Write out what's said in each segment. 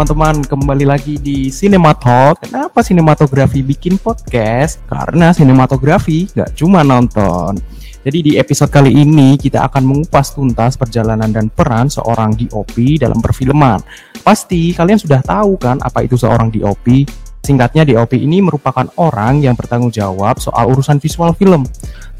teman-teman, kembali lagi di Cinema Talk. Kenapa sinematografi bikin podcast? Karena sinematografi gak cuma nonton. Jadi di episode kali ini kita akan mengupas tuntas perjalanan dan peran seorang DOP dalam perfilman. Pasti kalian sudah tahu kan apa itu seorang DOP? Singkatnya DOP ini merupakan orang yang bertanggung jawab soal urusan visual film.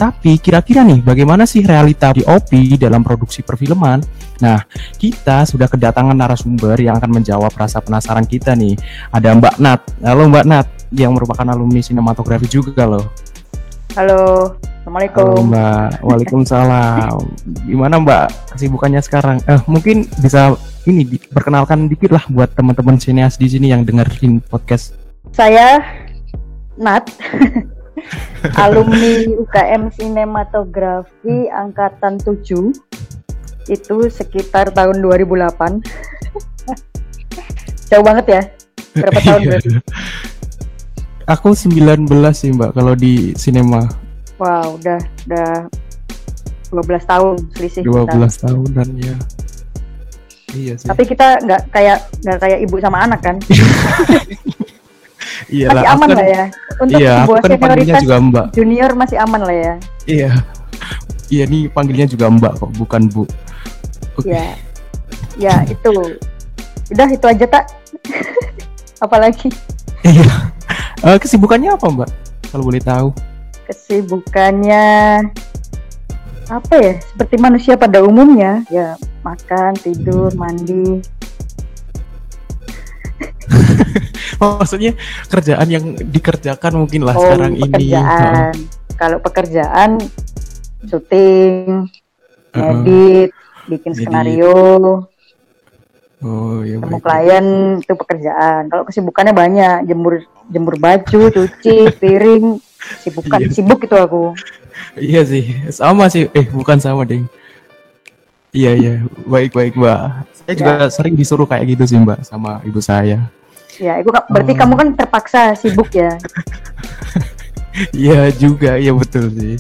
Tapi kira-kira nih bagaimana sih realita DOP dalam produksi perfilman? Nah, kita sudah kedatangan narasumber yang akan menjawab rasa penasaran kita nih. Ada Mbak Nat. Halo Mbak Nat, yang merupakan alumni sinematografi juga loh. Halo, Assalamualaikum. Halo Mbak, Waalaikumsalam. Gimana Mbak kesibukannya sekarang? Eh, mungkin bisa ini perkenalkan dikit lah buat teman-teman sineas di sini yang dengerin podcast saya Nat, alumni UKM Sinematografi angkatan 7. Itu sekitar tahun 2008. Jauh banget ya? Berapa tahun berarti? Aku 19 sih, Mbak, kalau di sinema. Wow, udah udah 12 tahun selisih 12 kita. tahunan ya. Iya sih. Tapi kita nggak kayak nggak kayak ibu sama anak kan? Iya masih aman kan, lah ya. Untuk iya, sebuah kan senioritas juga Mbak. junior masih aman lah ya. Iya. Iya nih panggilnya juga Mbak kok, bukan Bu. Okay. Iya. Ya, itu. Udah itu aja tak. Apalagi? Iya. Uh, kesibukannya apa Mbak? Kalau boleh tahu. Kesibukannya apa ya? Seperti manusia pada umumnya, ya makan, tidur, mandi, maksudnya kerjaan yang dikerjakan mungkin lah oh, sekarang pekerjaan. ini kalau pekerjaan syuting uh, edit bikin edit. skenario. Oh iya temu klien itu pekerjaan. Kalau kesibukannya banyak jemur jemur baju cuci piring sibukan iya. sibuk itu aku. Iya sih sama sih. Eh bukan sama ding. Iya iya. Baik baik mbak. Saya ya. juga sering disuruh kayak gitu sih mbak sama ibu saya Ya, itu berarti oh. kamu kan terpaksa sibuk ya. Iya juga, iya betul sih.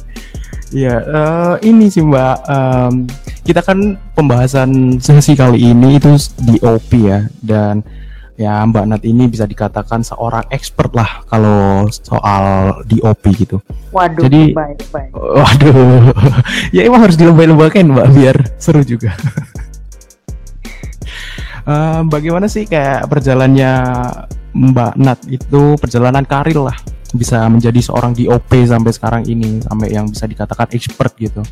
Iya, uh, ini sih Mbak, um, kita kan pembahasan sesi kali ini itu di OP ya, dan ya Mbak Nat ini bisa dikatakan seorang expert lah kalau soal DOP gitu. Waduh, Jadi, baik, baik. Waduh, ya emang harus dilomba-lombakan Mbak biar seru juga. uh, bagaimana sih kayak perjalannya Mbak Nat itu perjalanan karir lah bisa menjadi seorang DOP sampai sekarang ini sampai yang bisa dikatakan expert gitu.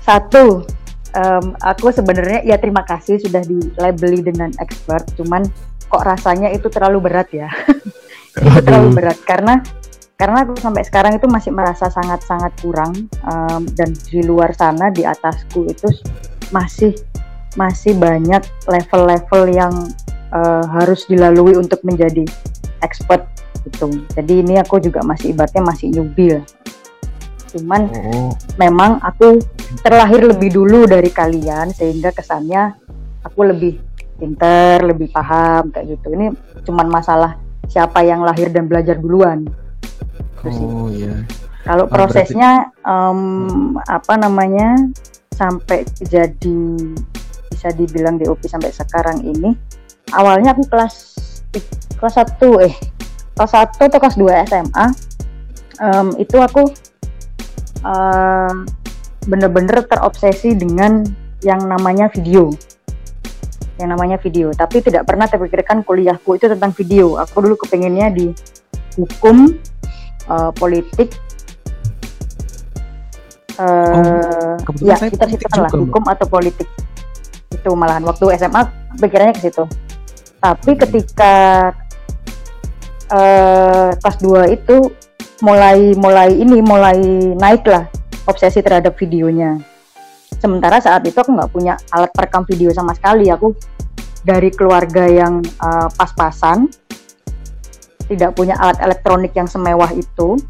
Satu, um, aku sebenarnya ya terima kasih sudah di labeli dengan expert, cuman kok rasanya itu terlalu berat ya. itu terlalu berat karena karena aku sampai sekarang itu masih merasa sangat-sangat kurang um, dan di luar sana di atasku itu masih masih banyak level-level yang uh, harus dilalui untuk menjadi expert gitu. Jadi ini aku juga masih ibaratnya masih newbie Cuman oh. memang aku terlahir lebih dulu dari kalian sehingga kesannya aku lebih pinter, lebih paham kayak gitu. Ini cuman masalah siapa yang lahir dan belajar duluan. oh iya. Kalau oh, prosesnya berarti... um, apa namanya sampai jadi bisa dibilang DOP sampai sekarang ini. Awalnya aku kelas kelas 1 eh kelas 1 atau kelas 2 SMA um, itu aku bener-bener uh, terobsesi dengan yang namanya video. Yang namanya video. Tapi tidak pernah terpikirkan kuliahku itu tentang video. Aku dulu kepengennya di hukum uh, politik. Uh, oh, ya kita situ lah hukum atau politik itu malahan waktu SMA pikirannya ke situ. Tapi ketika uh, kelas 2 itu mulai mulai ini mulai naik lah obsesi terhadap videonya. Sementara saat itu aku nggak punya alat perekam video sama sekali. Aku dari keluarga yang uh, pas-pasan tidak punya alat elektronik yang semewah itu.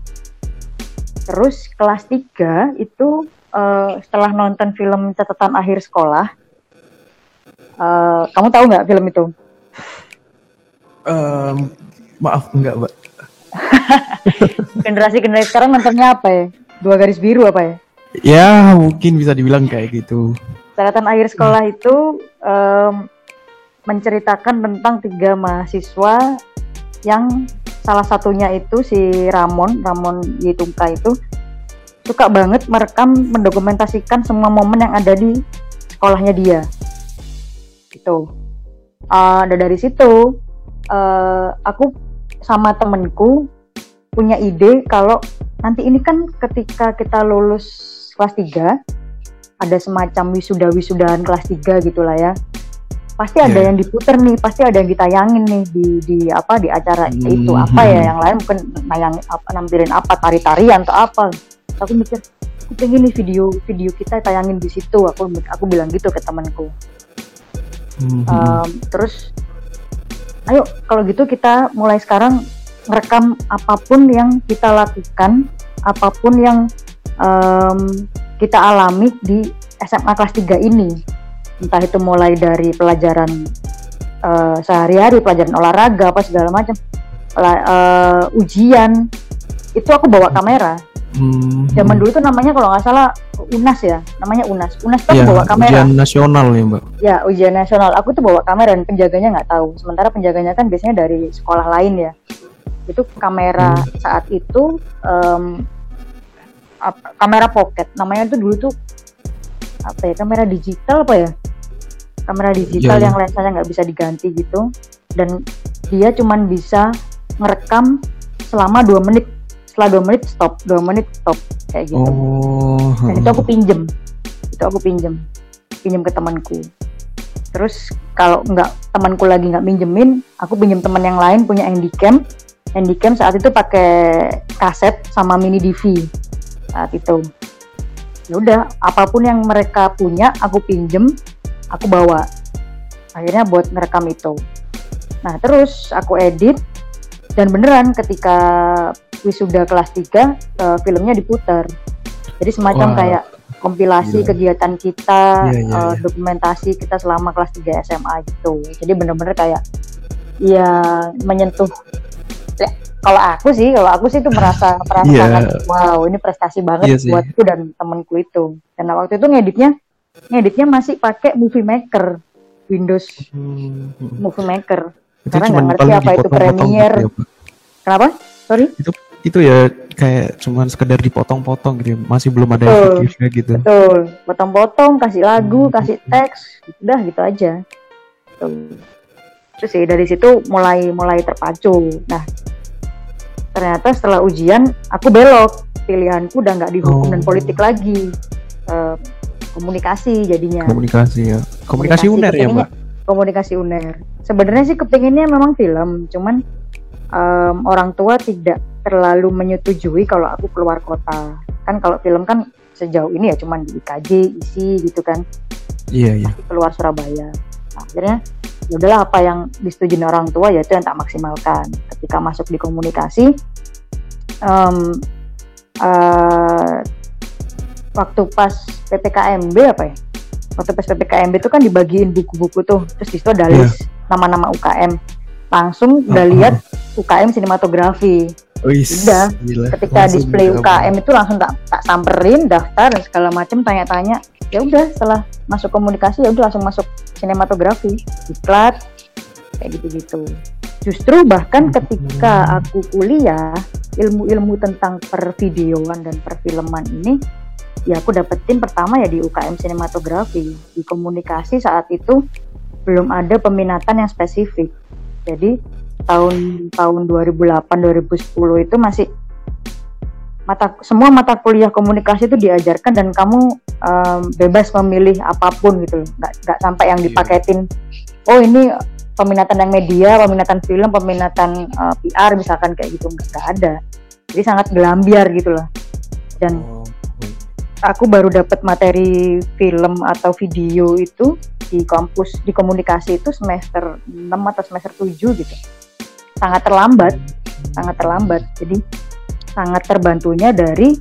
Terus kelas 3 itu uh, setelah nonton film catatan akhir sekolah Uh, kamu tahu nggak film itu? Um, maaf enggak, Mbak. Generasi-generasi sekarang nontonnya apa ya? Dua garis biru apa ya? Ya, mungkin bisa dibilang kayak gitu. Catatan akhir sekolah itu um, menceritakan tentang tiga mahasiswa yang salah satunya itu si Ramon, Ramon Yitungka itu suka banget merekam, mendokumentasikan semua momen yang ada di sekolahnya dia. Gitu. Uh, dan dari situ uh, aku sama temenku punya ide kalau nanti ini kan ketika kita lulus kelas 3 ada semacam wisuda-wisudaan kelas 3 gitulah ya pasti ada yeah. yang diputer nih, pasti ada yang ditayangin nih di di apa di acara mm -hmm. itu apa ya yang lain mungkin nayang apa nampilin apa tari-tarian atau apa. Aku mikir aku pengen nih video video kita tayangin di situ. Aku aku bilang gitu ke temanku. Mm -hmm. um, terus ayo kalau gitu kita mulai sekarang merekam apa pun yang kita lakukan, apa pun yang um, kita alami di SMA kelas 3 ini entah itu mulai dari pelajaran uh, sehari-hari, pelajaran olahraga apa segala macam, uh, ujian itu aku bawa kamera. Hmm. Zaman dulu tuh namanya kalau nggak salah UNAS ya, namanya UNAS. UNAS tuh ya, bawa kamera. Ujian nasional ya mbak. Ya ujian nasional. Aku tuh bawa kamera dan penjaganya nggak tahu. Sementara penjaganya kan biasanya dari sekolah lain ya. Itu kamera hmm. saat itu um, kamera pocket. Namanya tuh dulu tuh apa ya kamera digital apa ya? kamera digital yeah, yang lensanya nggak bisa diganti gitu dan dia cuman bisa ngerekam selama dua menit setelah dua menit stop. Dua menit stop. Kayak gitu. Oh. dan itu aku pinjem. Itu aku pinjem. Pinjem ke temanku. Terus kalau nggak temanku lagi nggak pinjemin aku pinjem teman yang lain punya handycam. Handycam saat itu pakai kaset sama mini DV saat itu. Ya udah apa pun yang mereka punya aku pinjem aku bawa. Akhirnya buat ngerekam itu. Nah terus aku edit dan beneran ketika wisuda kelas 3 uh, eh, filmnya diputar jadi semacam wow. kayak kompilasi yeah. kegiatan kita yeah, yeah, uh, dokumentasi kita selama kelas 3 SMA gitu jadi bener-bener kayak ya menyentuh kalau aku sih kalau aku sih itu merasa merasa yeah. wow ini prestasi banget yeah, buatku dan temenku itu dan waktu itu ngeditnya ngeditnya masih pakai Movie Maker Windows hmm. Movie Maker itu karena nggak ngerti apa itu Premiere ya, kenapa? Sorry? Itu itu ya kayak cuman sekedar dipotong-potong gitu ya. masih belum ada efektifnya gitu. Betul. Potong-potong kasih lagu hmm. kasih teks udah gitu aja. Terus ya dari situ mulai mulai terpacu. Nah ternyata setelah ujian aku belok. Pilihanku udah nggak dihukum oh. dan politik lagi. Uh, komunikasi jadinya. Komunikasi ya. Komunikasi, komunikasi uner ya mbak komunikasi uner. Sebenarnya sih kepinginnya memang film cuman um, orang tua tidak terlalu menyetujui kalau aku keluar kota. Kan kalau film kan sejauh ini ya cuman di IKJ isi gitu kan. Iya iya. Keluar Surabaya. Nah, akhirnya ya udahlah apa yang disetujui orang tua ya itu yang tak maksimalkan. Ketika masuk di komunikasi um, uh, waktu pas PPKMB apa ya waktu pas PPKMB itu kan dibagiin buku-buku tuh. Terus di situ ada list yeah. nama-nama UKM langsung udah uh, lihat UKM sinematografi. Udah. ketika langsung display UKM itu langsung tak tak samperin daftar dan segala macam tanya-tanya. Ya udah setelah masuk komunikasi ya udah langsung masuk sinematografi. Diklat kayak gitu-gitu. Justru bahkan ketika aku kuliah ilmu-ilmu tentang pervideoan dan perfilman ini ya aku dapetin pertama ya di UKM sinematografi. Di komunikasi saat itu belum ada peminatan yang spesifik. Jadi tahun tahun 2008 2010 itu masih mata semua mata kuliah komunikasi itu diajarkan dan kamu um, bebas memilih apa pun gitu. Nggak nggak sampai yang iya. dipaketin oh ini peminatan yang media peminatan film peminatan uh, PR misalkan kayak gitu. Nggak ada. Jadi sangat gelambiar gitu loh. Dan oh aku baru dapat materi film atau video itu di kampus di komunikasi itu semester 6 atau semester 7 gitu. Sangat terlambat, sangat terlambat. Jadi sangat terbantunya dari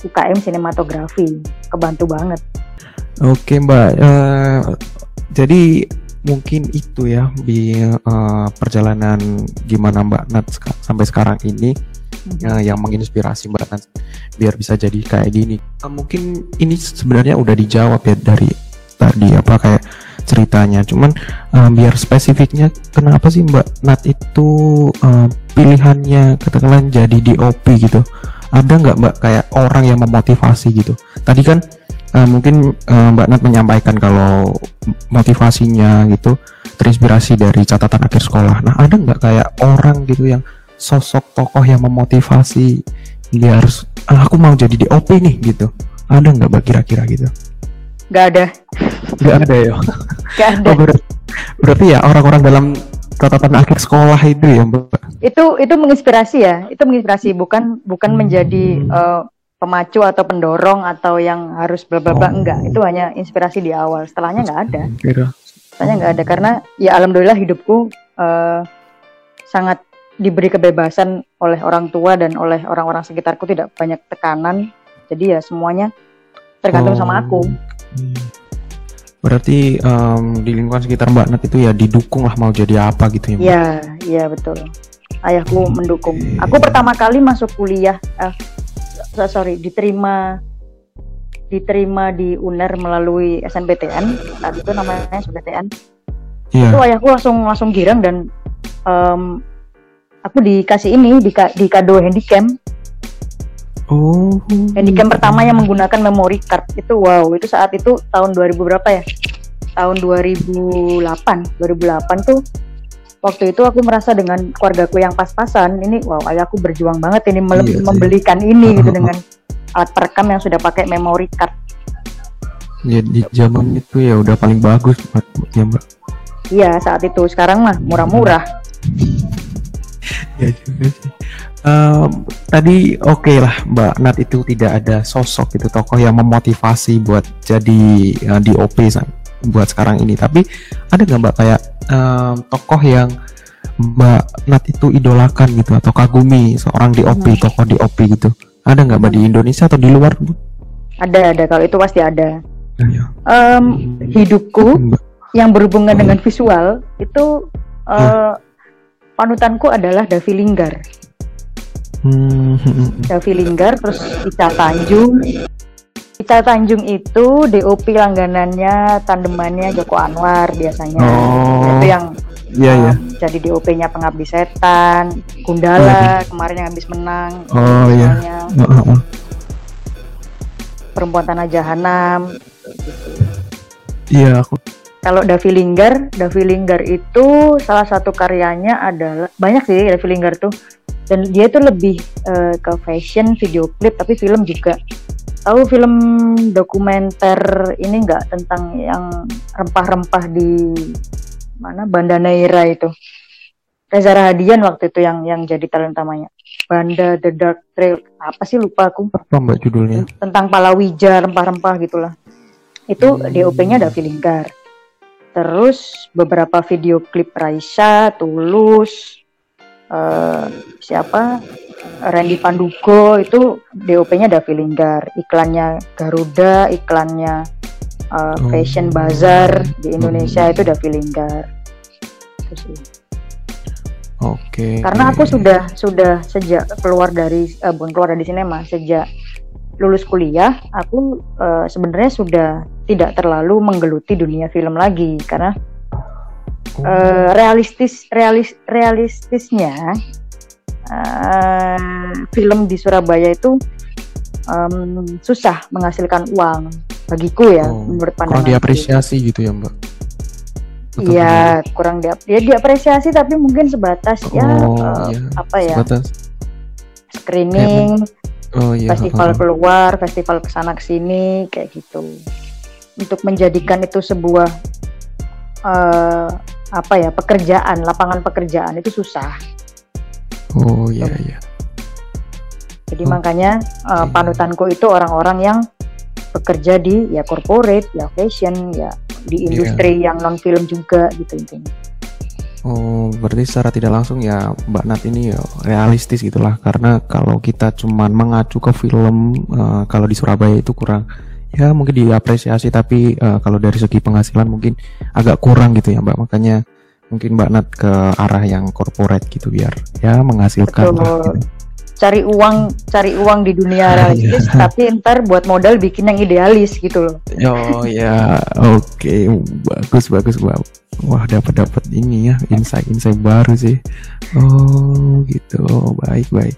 UKM sinematografi. Kebantu banget. Oke, Mbak. Uh, jadi mungkin itu ya di uh, perjalanan gimana Mbak Nat sampai sekarang ini uh, yang menginspirasi Mbak Nat biar bisa jadi kayak gini. Uh, mungkin ini sebenarnya udah dijawab ya dari tadi apa kayak ceritanya. Cuman uh, biar spesifiknya kenapa sih Mbak Nat itu uh, pilihannya katakanlah jadi DOP gitu? Ada nggak Mbak kayak orang yang memotivasi gitu? Tadi kan uh, mungkin uh, Mbak Nat menyampaikan kalau motivasinya gitu terinspirasi dari catatan akhir sekolah. Nah ada nggak kayak orang gitu yang sosok tokoh yang memotivasi dia harus ah, aku mau jadi DOP nih gitu? Ada nggak mbak kira-kira gitu? Nggak ada. Nggak ada ya? Nggak ada. Oh, berarti, berarti ya orang-orang dalam catatan akhir sekolah itu ya mbak? Itu itu menginspirasi ya. Itu menginspirasi bukan bukan menjadi uh, pemacu atau pendorong atau yang harus bla bla bla oh. enggak itu hanya inspirasi di awal setelahnya nggak ada Kira. setelahnya nggak ada karena ya alhamdulillah hidupku uh, sangat diberi kebebasan oleh orang tua dan oleh orang-orang sekitarku tidak banyak tekanan jadi ya semuanya tergantung oh. sama aku berarti um, di lingkungan sekitar Mbak Nat itu ya didukung lah mau jadi apa gitu ya Mbak? Iya, iya betul. Ayahku mendukung. Aku pertama kali masuk kuliah, uh, sorry, diterima diterima di UNER melalui SNPTN, saat itu namanya SNPTN. Iya. Itu ayahku langsung langsung girang dan um, aku dikasih ini di, di kado handycam Oh. Handycam pertama yang menggunakan memory card itu wow itu saat itu tahun 2000 berapa ya? Tahun 2008. 2008 tuh waktu itu aku merasa dengan keluargaku yang pas-pasan ini wow ayahku berjuang banget ini iya, membelikan iya. ini gitu dengan alat perekam yang sudah pakai memory card. Ya di zaman itu ya udah paling bagus ya mbak. Iya saat itu sekarang mah murah-murah ya juga sih. Um, tadi oke okay lah Mbak Nat itu tidak ada sosok itu tokoh yang memotivasi buat jadi uh, di OP buat sekarang ini. Tapi ada nggak Mbak kayak um, tokoh yang Mbak Nat itu idolakan gitu atau kagumi seorang di OP, hmm. tokoh di OP gitu? Ada nggak Mbak di Indonesia atau di luar? Ada ada kalau itu pasti ada. Ya. Um, hidupku yang berhubungan dengan visual itu uh, panutanku adalah Davi Linggar. Hmm. Davi Linggar, terus Ica Tanjung. Ica Tanjung itu DOP langganannya, tandemannya Joko Anwar biasanya. Oh. Itu yang Iya, um, Jadi DOP-nya Pengabdi Setan, Gundala oh, kemarin yang habis menang. Oh iya. Oh, oh, oh. Perempuan Tanah Jahanam. Iya, aku kalau Davi Linggar, Davi Linggar itu salah satu karyanya adalah banyak sih Davi Linggar tuh dan dia itu lebih uh, ke fashion, video klip tapi film juga. Tahu film dokumenter ini enggak tentang yang rempah-rempah di mana Banda Neira itu? Reza Rahadian waktu itu yang yang jadi talent utamanya. Banda The Dark Trail apa sih lupa aku? Apa mbak judulnya? Tentang palawija rempah-rempah gitulah. Itu hmm. DOP-nya Davi Linggar terus beberapa video klip Raisa, Tulus, uh, siapa Randy Pandugo itu DOP-nya Davi Linggar, iklannya Garuda, iklannya uh, Fashion Bazaar di Indonesia itu Davi Linggar. Oke. Okay. Karena aku sudah sudah sejak keluar dari uh, bukan keluar dari sinema sejak lulus kuliah, aku uh, sebenarnya sudah tidak terlalu menggeluti dunia film lagi karena uh, realistis realis realistisnya uh, film di Surabaya itu um, susah menghasilkan uang bagiku ya oh, menurut pandangan. Kurang diapresiasi gitu ya mbak? Iya kurang dia ya diapresiasi tapi mungkin sebatas ya, oh, ya uh, iya. apa ya sebatas. screening. Kayak oh, iya. festival keluar festival ke sana ke sini kayak gitu untuk menjadikan itu sebuah uh, apa ya pekerjaan lapangan pekerjaan itu susah oh iya iya jadi oh. makanya uh, panutanku itu orang-orang yang bekerja di ya corporate ya fashion ya di iya. industri yeah. yang non film juga gitu intinya Oh, berarti secara tidak langsung ya Mbak Nat ini ya realistis gitulah karena kalau kita cuman mengacu ke film uh, kalau di Surabaya itu kurang ya mungkin diapresiasi tapi uh, kalau dari segi penghasilan mungkin agak kurang gitu ya Mbak makanya mungkin Mbak Nat ke arah yang corporate gitu biar ya menghasilkan Betul. Lah, gitu. cari uang cari uang di dunia realistis yeah. tapi ntar buat modal bikin yang idealis gitu loh oh ya oke okay. bagus bagus wah dapat dapat ini ya insight insight baru sih oh gitu baik baik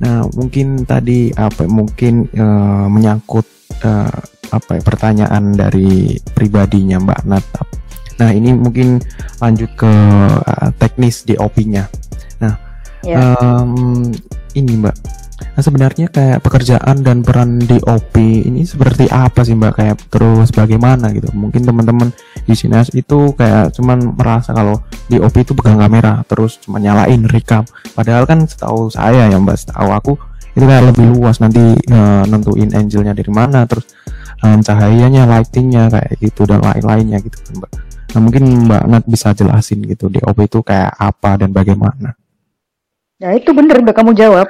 nah mungkin tadi apa mungkin uh, menyangkut uh, apa ya, pertanyaan dari pribadinya Mbak Natap nah ini mungkin lanjut ke uh, teknis DOP-nya nah yeah. um, ini Mbak. Nah sebenarnya kayak pekerjaan dan peran DOP ini seperti apa sih Mbak? Kayak terus bagaimana gitu? Mungkin teman-teman di sini itu kayak cuman merasa kalau DOP itu pegang kamera terus cuma nyalain rekam. Padahal kan setahu saya ya Mbak, setahu aku itu kayak lebih luas nanti uh, nentuin angelnya dari mana terus um, cahayanya, lightingnya kayak gitu dan lain-lainnya gitu kan Mbak. Nah mungkin Mbak Nat bisa jelasin gitu DOP itu kayak apa dan bagaimana? Ya itu bener udah kamu jawab.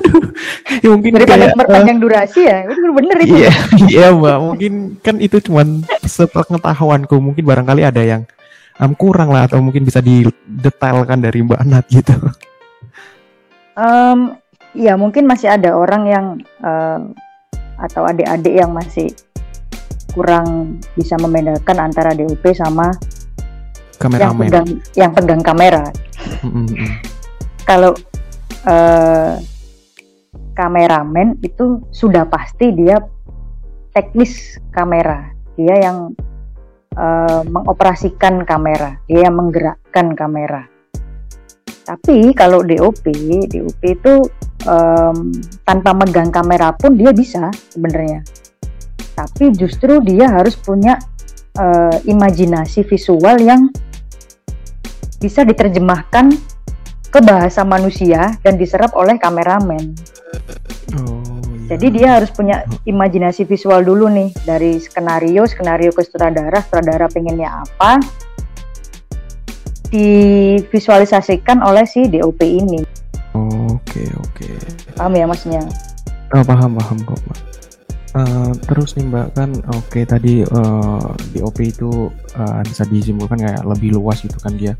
ya mungkin daripada kayak, uh, durasi ya, itu bener itu. Iya, iya mbak. Mungkin kan itu cuma sepengetahuanku. Mungkin barangkali ada yang um, kurang lah atau mungkin bisa didetailkan dari mbak Nat gitu. Um, ya mungkin masih ada orang yang um, atau adik-adik yang masih kurang bisa membedakan antara DUP sama yang pegang, yang pegang kamera. Kalau uh, kameramen itu sudah pasti dia teknis kamera, dia yang uh, mengoperasikan kamera, dia yang menggerakkan kamera. Tapi kalau DOP, DOP itu um, tanpa megang kamera pun dia bisa sebenarnya. Tapi justru dia harus punya uh, imajinasi visual yang bisa diterjemahkan ke bahasa manusia dan diserap oleh kameramen. Oh, iya. Jadi dia harus punya imajinasi visual dulu nih dari skenario, skenario ke sutradara, sutradara pengennya apa, divisualisasikan oleh si DOP ini. Oke oke. Paham ya maksudnya? Oh, paham paham kok mbak. Uh, terus nih mbak kan oke okay, tadi uh, eh, DOP itu uh, bisa disimpulkan kayak lebih luas itu kan dia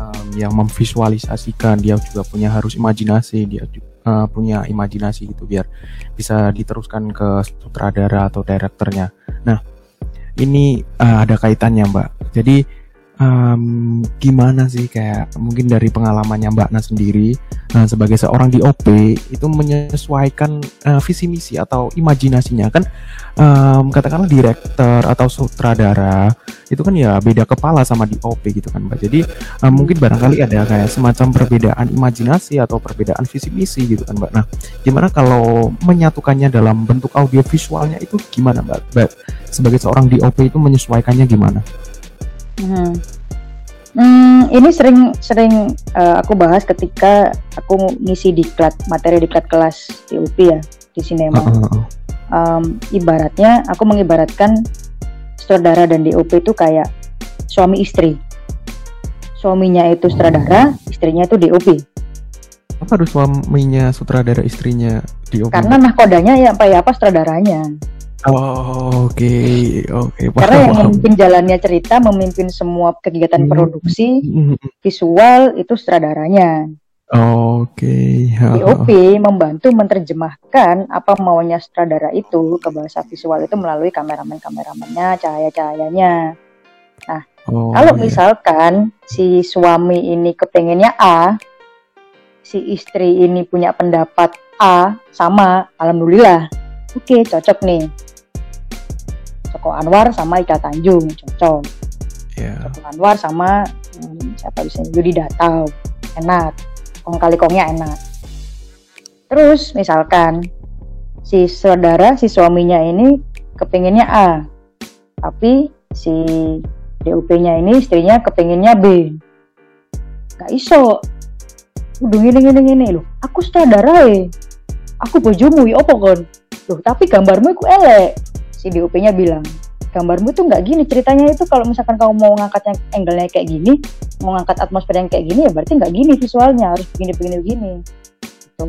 um, yang memvisualisasikan dia juga punya harus imajinasi dia uh, punya imajinasi gitu biar bisa diteruskan ke sutradara atau direkturnya nah ini uh, ada kaitannya mbak jadi um, gimana sih kayak mungkin dari pengalamannya Mbak Na sendiri uh, sebagai seorang di OP itu menyesuaikan uh, visi misi atau imajinasinya? Kan um, katakanlah direktur atau sutradara itu kan ya beda kepala sama di OP gitu kan Mbak. Jadi um, mungkin barangkali ada kayak semacam perbedaan imajinasi atau perbedaan visi misi gitu kan Mbak. Nah gimana kalau menyatukannya dalam bentuk audio visualnya itu gimana Mbak, Mbak sebagai seorang di OP itu menyesuaikannya gimana? Hmm. Hmm, ini sering sering uh, aku bahas ketika aku ngisi diklat materi diklat kelas di UPI ya di sinema. Uh, uh, uh. Um, ibaratnya aku mengibaratkan saudara dan DOP itu kayak suami istri. Suaminya itu sutradara, istrinya itu DOP. Apa harus suaminya sutradara, istrinya DOP? Karena nahkodanya ya apa ya apa sutradaranya. Oh, oke, okay. oke. Okay. Karena yang memimpin jalannya cerita, memimpin semua kegiatan hmm. produksi, hmm. visual itu sutradaranya. Oke. Okay. DOP membantu menerjemahkan apa maunya sutradara itu ke bahasa visual itu melalui kameramen-kameramennya, cahaya-cahayanya. Nah, oh, kalau yeah. misalkan si suami ini kepengennya A, si istri ini punya pendapat A sama, alhamdulillah. Oke, okay, cocok nih Joko Anwar sama Ika Tanjung cocok yeah. Joko Anwar sama hmm, siapa bisa Yudi Datau. Enak. Kong kali kongnya enak. Terus misalkan si saudara si suaminya ini kepinginnya A tapi si DUP-nya ini istrinya kepinginnya B. Gak iso. Udah gini gini gini loh aku saudara eh aku bojomu ya apa kon? Loh tapi gambarmu itu elek si DOP-nya bilang gambarmu tuh nggak gini ceritanya itu. Kalau misalkan kamu mau ngangkatnya angle-nya kayak gini mau ngangkat atmosfer yang kayak gini ya berarti nggak gini visualnya harus begini begini. Begini gitu.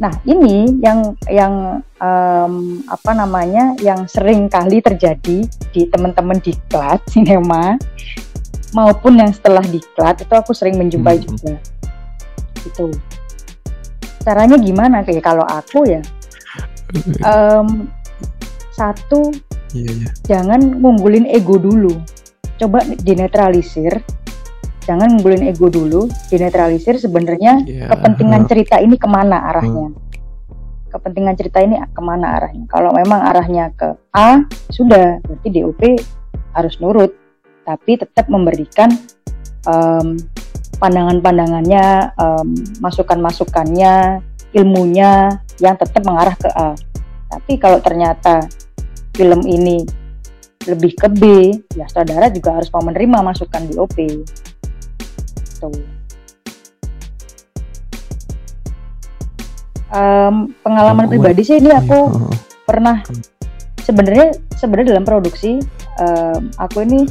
nah ini yang yang um, apa namanya yang sering kali terjadi di teman-teman di klat sinema maupun yang setelah diklat itu aku sering menjumpai hmm. juga. Gitu. Caranya gimana? Kayak kalau aku ya um, satu iya iya. jangan ngumpulin ego dulu. Coba dinetralisir. Jangan ngumpulin ego dulu dinetralisir sebenarnya Iya. kepentingan cerita ini ke mana arahnya? Kepentingan cerita ini ke mana arahnya? Kalau memang arahnya ke A sudah berarti DOP harus nurut. Tapi tetap memberikan em, pandangan-pandangannya em, masukan-masukannya ilmunya yang tetap mengarah ke A. Tapi kalau ternyata film ini lebih ke B ya saudara juga harus mau menerima masukan DOP Tuh. Em, pengalaman Gue- pribadi sih ini aku Iya, pernah sebenarnya sebenarnya dalam produksi em, aku ini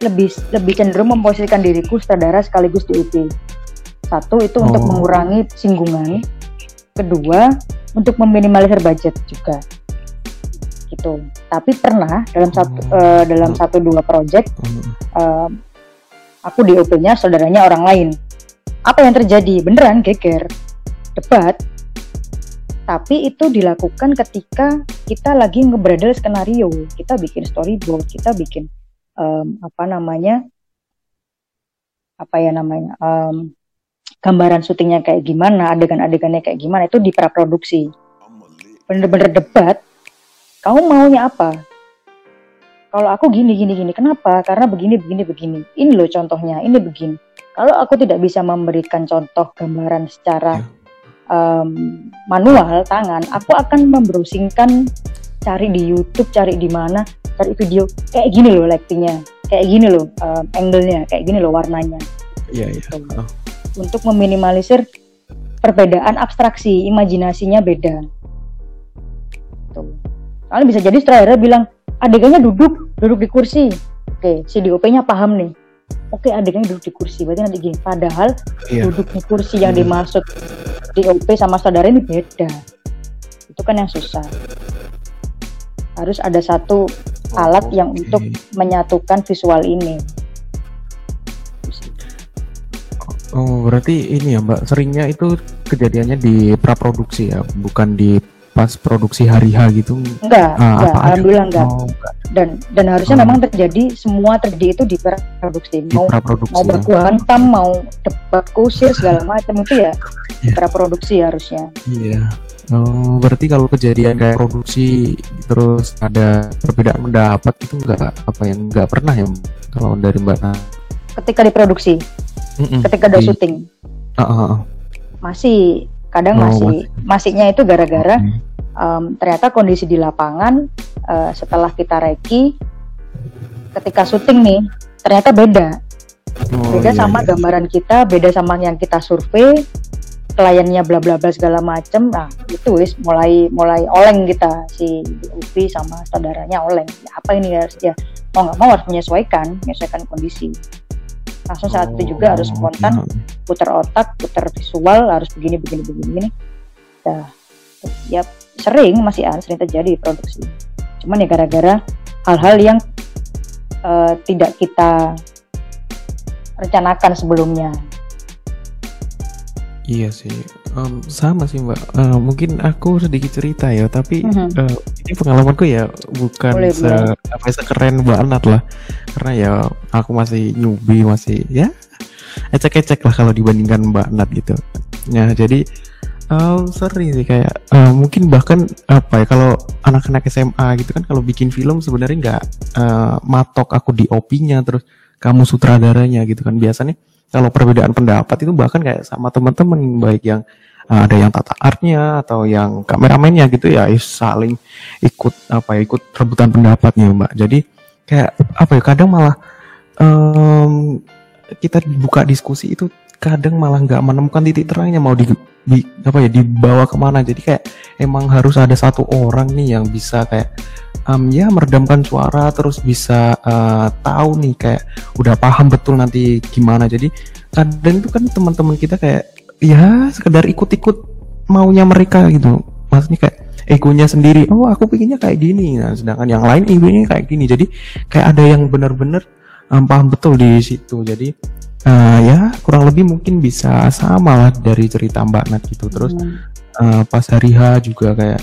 lebih lebih cenderung memposisikan diriku sutradara sekaligus DOP. Satu itu untuk Oh. mengurangi singgungan, kedua untuk meminimalisir budget juga. Gitu. Tapi pernah dalam satu Oh. eh, dalam satu dua project Heeh. em, aku DOP-nya saudaranya orang lain. Apa yang terjadi? Beneran geger, debat. Tapi itu dilakukan ketika kita lagi ngebredel skenario, kita bikin storyboard, kita bikin em, apa namanya, apa ya namanya, em, gambaran syutingnya kayak gimana, adegan-adegannya kayak gimana itu di praproduksi. Bener-bener debat. Kamu maunya apa? kalau aku gini gini gini kenapa? Karena begini begini begini. Ini loh contohnya ini begini. Kalau aku tidak bisa memberikan contoh gambaran secara em, manual tangan aku akan membrowsingkan cari di YouTube cari di mana cari video. Kayak gini loh lightingnya. Kayak gini loh em, angle-nya. Kayak gini loh warnanya. Iya iya. Gitu. Oh. untuk meminimalisir perbedaan abstraksi imajinasinya beda. Tuh Soalnya bisa jadi sutradara bilang adegannya duduk duduk di kursi oke si DOP-nya paham nih oke adegannya duduk di kursi berarti nanti gini padahal iya duduk di kursi yang Hmm. dimaksud DOP sama sutradara ini beda itu kan yang susah harus ada satu alat yang Oke. untuk menyatukan visual ini Oh, berarti ini ya, Mbak. Seringnya itu kejadiannya di praproduksi ya, bukan di pas produksi hari H gitu. enggak Ah, enggak ada? alhamdulillah enggak Oh, enggak. dan dan harusnya Hmm. memang terjadi semua terjadi itu di produksi di mau praproduksi. mau ya. berkuantam mau debat kusir segala macam itu ya Iya. produksi harusnya Iya. Oh, berarti kalau kejadian kayak produksi terus ada perbedaan pendapat itu enggak apa yang enggak pernah ya kalau dari Mbak Nah. ketika diproduksi Mm-mm. ketika udah syuting ah, ah. masih kadang Oh, masih masihnya itu gara-gara Oke. em, ternyata kondisi di lapangan eh, setelah kita reki ketika syuting nih ternyata beda. Oh, beda iya, sama iya. gambaran kita beda sama yang kita survei kliennya bla bla bla segala macem. Nah itu wis mulai mulai oleng kita si Upi sama saudaranya oleng. Ya, apa ini harus ya mau nggak mau harus menyesuaikan menyesuaikan kondisi langsung saat itu juga harus Oh, spontan oke. putar otak putar visual harus begini begini begini begini. Dah ya sering masih an sering terjadi di produksi. Cuman ya gara-gara hal-hal yang eh, tidak kita rencanakan sebelumnya. Iya sih, Em, sama sih mbak. Eh, mungkin aku sedikit cerita ya, tapi Mhm. eh, ini pengalamanku ya bukan Boleh, se apa ya, sekeren mbak Anat lah, karena ya aku masih newbie masih ya ecek-ecek lah kalau dibandingkan mbak Anat gitu. Ya jadi em, sering sih kayak eh, mungkin bahkan apa ya kalau anak-anak SMA gitu kan kalau bikin film sebenarnya nggak eh, matok aku di OP-nya terus kamu sutradaranya gitu kan biasanya kalau perbedaan pendapat itu bahkan kayak sama teman-teman baik yang uh, ada yang tata artnya atau yang kameramennya gitu ya saling ikut apa ya ikut rebutan pendapatnya mbak. Jadi kayak apa ya kadang malah em, kita buka diskusi itu kadang malah nggak menemukan titik terangnya mau di, di apa ya dibawa ke mana. Jadi kayak emang harus ada satu orang nih yang bisa kayak em, ya meredamkan suara terus bisa eh, tahu nih kayak udah paham betul nanti gimana. Jadi kadang itu kan teman-teman kita kayak ya sekedar ikut-ikut maunya mereka gitu. Maksudnya kayak egonya sendiri oh aku pikirnya kayak gini. Nah sedangkan yang lain egonya kayak gini. Jadi kayak ada yang benar-benar em, paham betul di situ. Jadi uh, ya kurang lebih mungkin bisa sama lah dari cerita Mbak Nat gitu terus hmm. uh, pas hari H juga kayak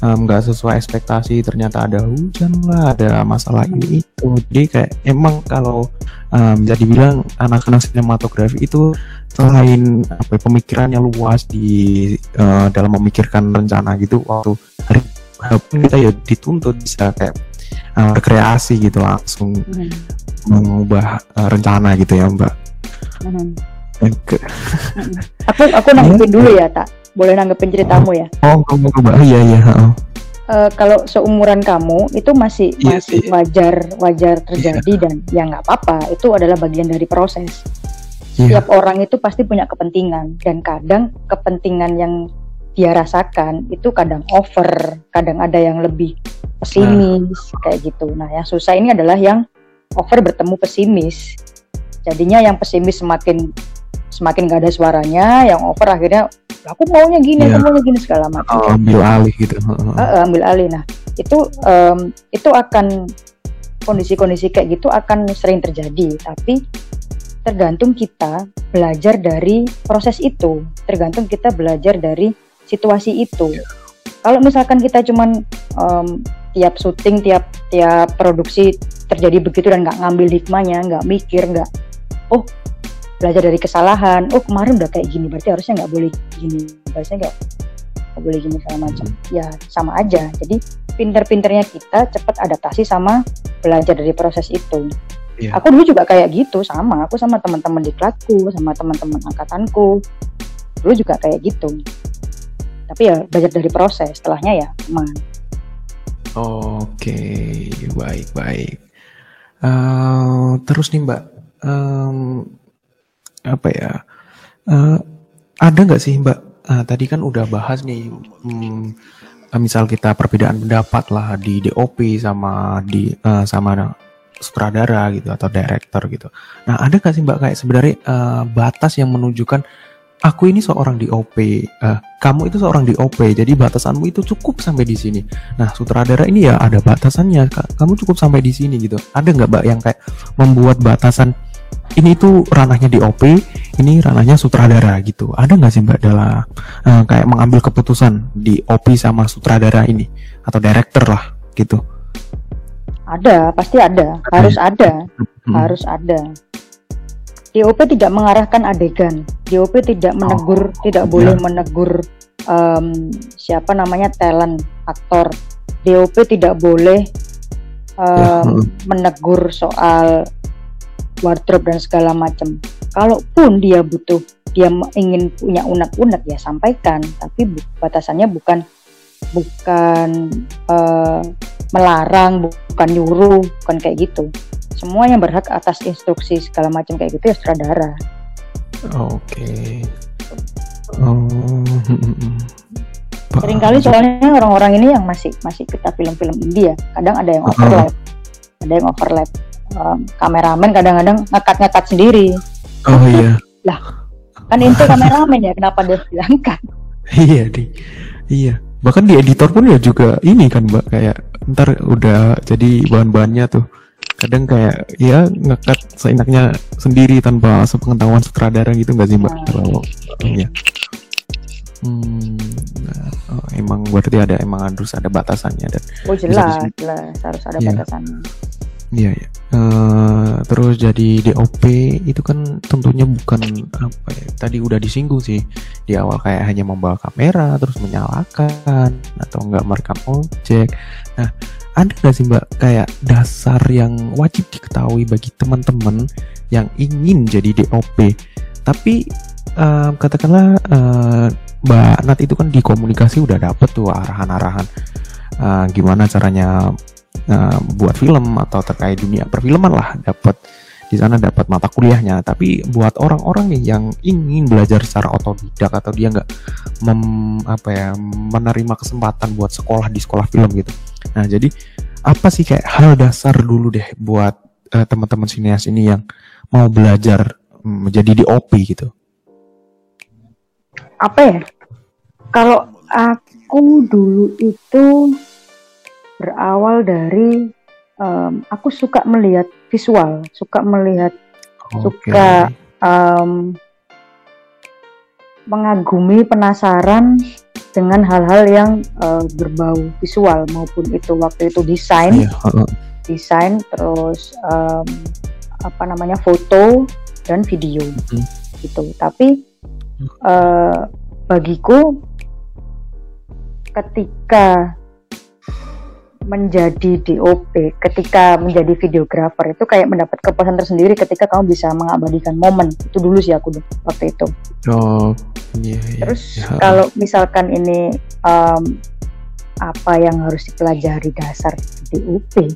nggak um, sesuai ekspektasi ternyata ada hujan lah ada masalah hmm. ini itu jadi kayak emang kalau um, bisa dibilang anak-anak sinematografi itu selain apa ya, pemikirannya luas di uh, dalam memikirkan rencana gitu waktu hari kita ya dituntut bisa kayak uh, rekreasi gitu langsung hmm. Mengubah uh, rencana gitu ya mbak Hmm. aku aku nanggepin dulu ya tak boleh nanggepin ceritamu ya oh kamu mbak iya iya oh. Uh, kalau seumuran kamu itu masih yeah, masih yeah. wajar wajar terjadi yeah. dan ya nggak apa-apa itu adalah bagian dari proses. Yeah. Setiap orang itu pasti punya kepentingan dan kadang kepentingan yang dia rasakan itu kadang over, kadang ada yang lebih pesimis nah. kayak gitu. Nah, yang susah ini adalah yang over bertemu pesimis. Jadinya yang pesimis semakin semakin gak ada suaranya yang over akhirnya aku maunya gini yeah. aku maunya gini segala macam. Oh, ambil alih gitu. Uh, ambil alih. Nah itu um, itu akan kondisi-kondisi kayak gitu akan sering terjadi. Tapi tergantung kita belajar dari proses itu. Tergantung kita belajar dari situasi itu. Kalau misalkan kita cuman um, tiap syuting tiap tiap produksi terjadi begitu dan nggak ngambil hikmahnya nggak mikir nggak oh belajar dari kesalahan. Oh kemarin udah kayak gini berarti harusnya nggak boleh gini harusnya nggak boleh gini segala macam. Ya sama aja. Jadi pinter-pinternya kita cepat adaptasi sama belajar dari proses itu. Yeah. aku dulu juga kayak gitu sama. Aku sama teman-teman di kelasku sama teman-teman angkatanku. Dulu juga kayak gitu. Tapi ya belajar dari proses. Setelahnya ya aman oke baik baik. Uh, terus nih mbak. Um, apa ya? Uh, ada nggak sih mbak? Uh, tadi kan udah bahas nih um, misal kita perbedaan pendapat lah di DOP sama di uh, sama sutradara gitu atau director gitu. Nah ada nggak sih mbak kayak sebenarnya uh, batas yang menunjukkan aku ini seorang DOP, uh, kamu itu seorang DOP, jadi batasanmu itu cukup sampai di sini. Nah, sutradara ini ya ada batasannya, kamu cukup sampai di sini gitu. Ada nggak mbak yang kayak membuat batasan ini itu ranahnya di OP, ini ranahnya sutradara gitu. Ada nggak sih mbak dalam uh, kayak mengambil keputusan di OP sama sutradara ini atau director lah gitu? Ada, pasti ada, harus ada, hmm. harus ada. DOP tidak mengarahkan adegan. DOP tidak menegur, oh, tidak ya. boleh menegur um, siapa namanya talent aktor. DOP tidak boleh um, ya. menegur soal wardrobe dan segala macam. Kalaupun dia butuh, dia ingin punya unek-unek ya sampaikan, tapi bu batasannya bukan bukan uh, melarang, bukan nyuruh, bukan kayak gitu. Semua yang berhak atas instruksi segala macam kayak gitu ya sutradara. Oke. Okay. Oh. Seringkali soalnya orang-orang ini yang masih masih kita film-film India, kadang ada yang overlap, uh. ada yang overlap um, kameramen kadang-kadang ngekat-ngekat sendiri. Oh iya. lah, kan itu kameramen ya, kenapa dia bilangkan? iya, di. Iya. Bahkan di editor pun ya juga ini kan, Mbak, kayak ntar udah jadi bahan-bahannya tuh. Kadang kayak ya ngekat seenaknya sendiri tanpa sepengetahuan sutradara gitu nggak sih, Mbak? Nah. Kalau iya. Hmm, nah, oh, emang berarti ada emang harus ada batasannya dan oh jelas jelas harus ada ya. batasannya Iya ya. Uh, terus jadi DOP itu kan tentunya bukan apa ya. Tadi udah disinggung sih di awal kayak hanya membawa kamera terus menyalakan atau enggak merekam objek. Nah, ada nggak sih mbak kayak dasar yang wajib diketahui bagi teman-teman yang ingin jadi DOP? Tapi uh, katakanlah uh, mbak Nat itu kan di komunikasi udah dapet tuh arahan-arahan uh, gimana caranya uh, buat film atau terkait dunia perfilman lah dapat di sana dapat mata kuliahnya. Tapi buat orang-orang yang ingin belajar secara otodidak atau dia nggak apa ya menerima kesempatan buat sekolah di sekolah film gitu. Nah jadi apa sih kayak hal dasar dulu deh buat uh, teman-teman sinias ini yang mau belajar menjadi DOP gitu? Apa ya? Kalau aku dulu itu berawal dari um, aku suka melihat visual, suka melihat, okay. suka um, mengagumi penasaran dengan hal-hal yang uh, berbau visual maupun itu waktu itu desain yeah. Iya, desain terus um, apa namanya foto dan video mm. gitu tapi uh, bagiku ketika menjadi DOP, ketika menjadi videografer itu kayak mendapat kepuasan tersendiri ketika kamu bisa mengabadikan momen. Itu dulu sih aku waktu itu. Oh, iya. iya Terus iya. kalau misalkan ini um, apa yang harus dipelajari dasar DOP?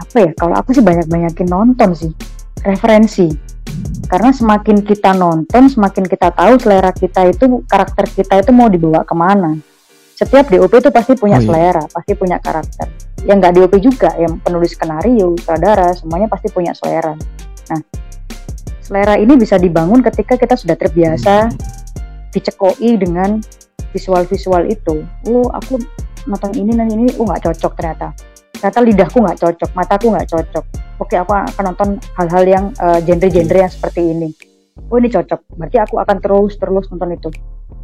Apa ya? Kalau aku sih banyak-banyakin nonton sih, referensi. Karena semakin kita nonton, semakin kita tahu selera kita itu, karakter kita itu mau dibawa ke mana setiap DOP itu pasti punya oh, iya. selera, pasti punya karakter. Yang nggak DOP juga, yang penulis skenario, sutradara, semuanya pasti punya selera. Nah, selera ini bisa dibangun ketika kita sudah terbiasa hmm. dicekoi dengan visual-visual itu. Oh, aku nonton ini dan ini, oh nggak cocok ternyata. Ternyata lidahku nggak cocok, mataku nggak cocok. Oke, aku akan nonton hal-hal yang uh, genre-genre yang seperti ini. Oh ini cocok, berarti aku akan terus terus nonton itu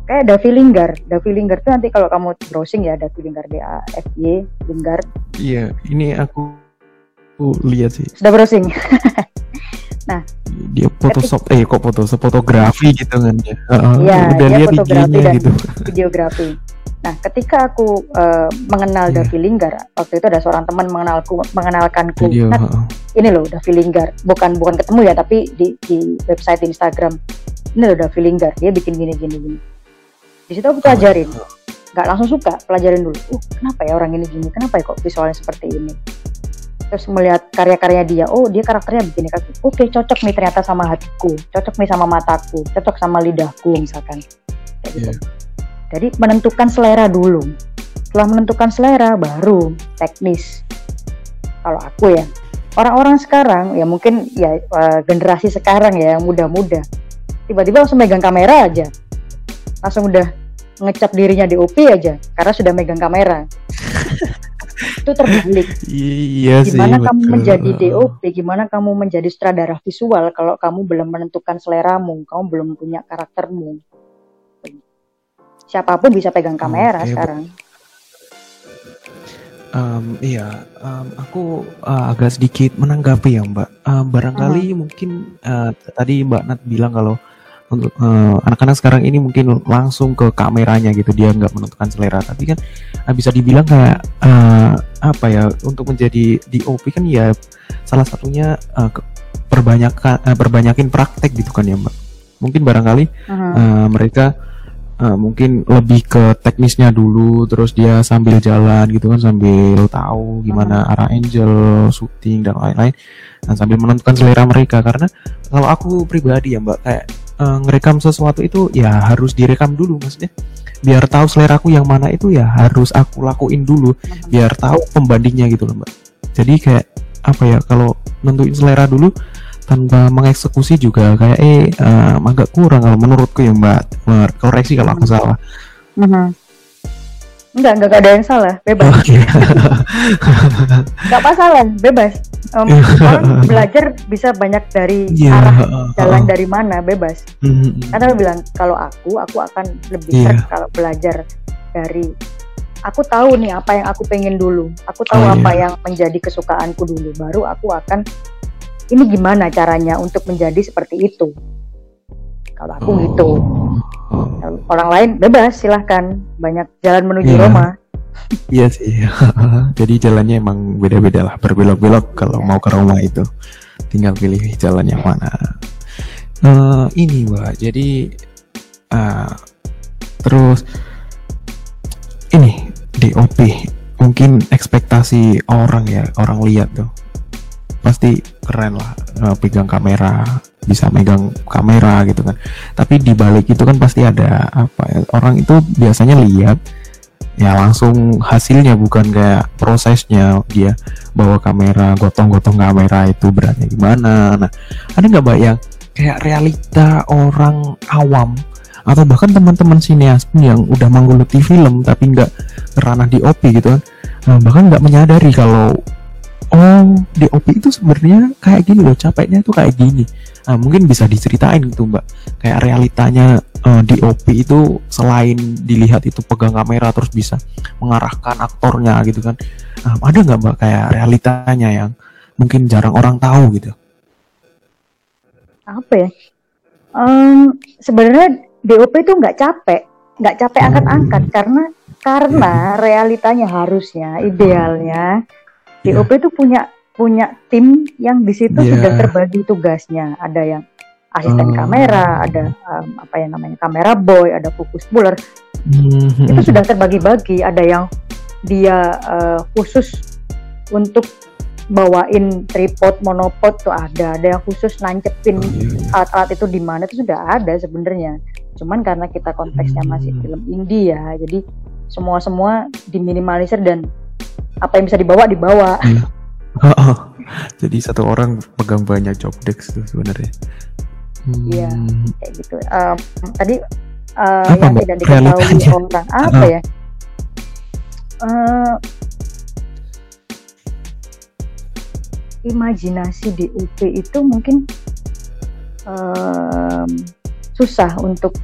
kayak Davi Linggar. Davi Linggar tuh nanti kalau kamu browsing ya Davi Linggar D A F Y Linggar. Iya, ini aku, aku lihat sih. Sudah browsing. nah, dia Photoshop eh kok Photoshop fotografi gitu kan ya. Uh, iya, udah lihat fotografi dan gitu. videografi. Nah, ketika aku uh, mengenal yeah. Davi Linggar, waktu itu ada seorang teman mengenalku mengenalkanku. Video, nah, uh. ini loh Davi Linggar. Bukan bukan ketemu ya, tapi di di website Instagram. Ini loh Davi Linggar, dia bikin gini gini gini di situ aku pelajarin. Nggak langsung suka pelajarin dulu. Uh kenapa ya orang ini gini? Kenapa ya kok visualnya seperti ini? Terus melihat karya-karya dia oh dia karakternya begini. Kan oke okay, cocok nih ternyata sama hatiku. Cocok nih sama mataku. Cocok sama lidahku misalkan. Kayak gitu. Yeah. jadi menentukan selera dulu. Setelah menentukan selera baru teknis. Kalau aku ya. Orang-orang sekarang ya mungkin ya uh, generasi sekarang ya yang muda-muda. Tiba-tiba langsung megang kamera aja langsung udah ngecap dirinya di OP aja karena sudah megang kamera. itu terbalik. Iya sih. Gimana kamu menjadi DOP, gimana kamu menjadi sutradara visual kalau kamu belum menentukan seleramu, kamu belum punya karaktermu. Siapa pun bisa pegang kamera okay. sekarang. Um, iya, um, aku uh, agak sedikit menanggapi ya Mbak. Uh, barangkali uh -huh. mungkin uh, tadi Mbak Nat bilang kalau untuk uh, anak-anak sekarang ini mungkin langsung ke kameranya gitu dia nggak menentukan selera tapi kan uh, bisa dibilang kayak uh, apa ya untuk menjadi DOP kan ya salah satunya uh, perbanyakan uh, perbanyakin praktek gitu kan ya mbak mungkin barangkali uh -huh. uh, mereka uh, mungkin lebih ke teknisnya dulu terus dia sambil jalan gitu kan sambil tahu gimana uh -huh. arah angel syuting dan lain-lain dan sambil menentukan selera mereka karena kalau aku pribadi ya mbak kayak uh, ngerekam sesuatu itu ya harus direkam dulu maksudnya. Biar tahu seleraku yang mana itu ya harus aku lakuin dulu. Biar tahu pembandingnya gitu loh mbak. Jadi kayak apa ya kalau nentuin selera dulu tanpa mengeksekusi juga kayak eh uh, agak kurang kalau menurutku ya mbak. Koreksi kalau aku salah. Uh -huh. Enggak, enggak ada yang salah, bebas. Oh, iya. enggak masalah, bebas. Um, orang belajar bisa banyak dari yeah, arah jalan uh, dari mana, bebas. Uh, Karena bilang kalau aku, aku akan lebih yeah. kalau belajar dari aku tahu nih apa yang aku pengen dulu. Aku tahu oh, apa yeah. yang menjadi kesukaanku dulu. Baru aku akan ini gimana caranya untuk menjadi seperti itu. Kalau aku oh. gitu. Orang lain bebas silahkan banyak jalan menuju yeah. Roma. Iya sih. Jadi jalannya emang beda-beda lah, berbelok-belok kalau mau ke Roma itu. Tinggal pilih jalan yang mana. Uh, ini mbak, jadi uh, terus ini DOP mungkin ekspektasi orang ya orang lihat tuh pasti keren lah uh, pegang kamera bisa megang kamera gitu kan. Tapi di balik itu kan pasti ada apa ya orang itu biasanya lihat ya langsung hasilnya bukan kayak prosesnya dia bawa kamera gotong-gotong kamera itu beratnya gimana. Nah ada nggak mbak yang kayak realita orang awam atau bahkan teman-teman sineas pun yang udah menggeluti film tapi nggak ranah di OP gitu kan nah, bahkan nggak menyadari kalau oh DOP itu sebenarnya kayak gini loh capeknya tuh kayak gini. Nah, mungkin bisa diceritain gitu mbak. Kayak realitanya uh, eh, DOP itu selain dilihat itu pegang kamera terus bisa mengarahkan aktornya gitu kan. Nah, ada nggak mbak kayak realitanya yang mungkin jarang orang tahu gitu? Apa ya? Um, sebenarnya DOP itu nggak capek nggak capek angkat-angkat. Karena karena realitanya harusnya idealnya DOP itu punya punya tim yang di situ yeah. sudah terbagi tugasnya. Ada yang asisten uh. kamera, ada um, apa yang namanya kamera boy, ada fokus puller. Mm-hmm. Itu sudah terbagi-bagi. Ada yang dia uh, khusus untuk bawain tripod, monopod tuh ada. Ada yang khusus nancepin oh, iya, iya. alat-alat itu di mana itu sudah ada sebenarnya. Cuman karena kita konteksnya masih hmm. film indie ya, jadi semua semua diminimalisir dan apa yang bisa dibawa dibawa. Iya. Jadi satu orang pegang banyak job desk tuh sebenarnya. Iya, hmm. kayak gitu. Um, tadi uh, apa, yang tidak diketahui orang apa uh. ya? Uh, imajinasi di UP itu mungkin um, susah untuk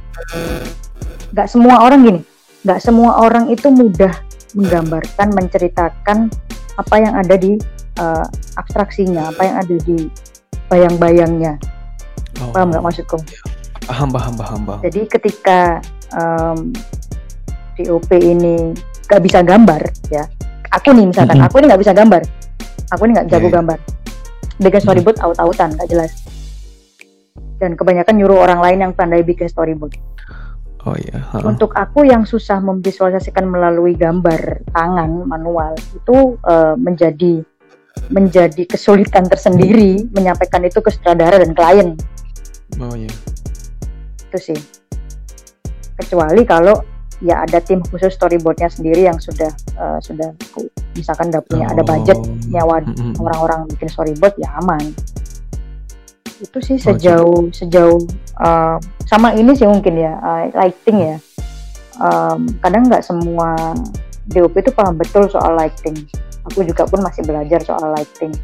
nggak semua orang gini, nggak semua orang itu mudah menggambarkan, menceritakan apa yang ada di uh, abstraksinya, apa yang ada di bayang-bayangnya. Oh. Paham nggak maksudku? Paham, paham, paham, paham. Jadi ketika um, DOP ini gak bisa gambar, ya, aku nih misalkan, mm -hmm. aku ini nggak bisa gambar, aku ini nggak jago yeah. gambar, bikin storyboard mm -hmm. out-outan, nggak jelas. Dan kebanyakan nyuruh orang lain yang pandai bikin storyboard. Oh iya. Uh. Untuk aku yang susah memvisualisasikan melalui gambar tangan manual itu uh, menjadi menjadi kesulitan tersendiri menyampaikan itu ke sutradara dan klien. Oh iya. Itu sih. Kecuali kalau ya ada tim khusus storyboardnya sendiri yang sudah uh, sudah misalkan udah punya oh. ada budget nyawa orang-orang bikin storyboard ya aman itu sih oh, sejauh oh, sejauh uh, sama ini sih mungkin ya uh, lighting ya. Um, kadang nggak semua DOP itu paham betul soal lighting. Aku juga pun masih belajar soal lighting.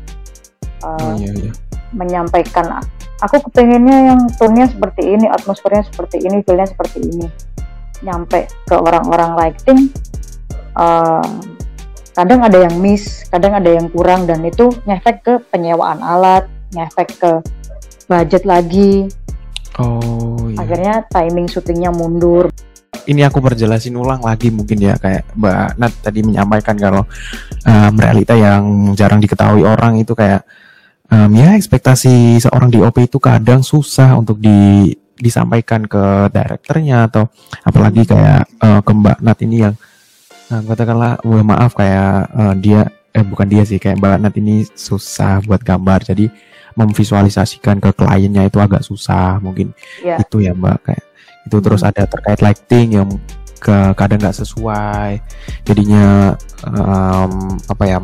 Uh, oh, iya, iya. menyampaikan aku kepengennya yang tone seperti ini atmosfernya seperti ini feelnya seperti ini. Nyampe ke orang-orang lighting uh, kadang ada yang miss kadang ada yang kurang dan itu ngefek ke penyewaan alat ngefek ke budget lagi. Oh. Iya. Akhirnya timing syutingnya mundur. Ini aku perjelasin ulang lagi mungkin ya kayak Mbak Nat tadi menyampaikan kalau um, realita yang jarang diketahui orang itu kayak um, ya ekspektasi seorang di OP itu kadang susah untuk di disampaikan ke direkturnya atau apalagi kayak uh, ke Mbak Nat ini yang uh, katakanlah oh, maaf kayak uh, dia eh bukan dia sih kayak Mbak Nat ini susah buat gambar jadi memvisualisasikan ke kliennya itu agak susah mungkin yeah. itu ya mbak kayak itu hmm. terus ada terkait lighting yang ke kadang nggak sesuai jadinya um, apa ya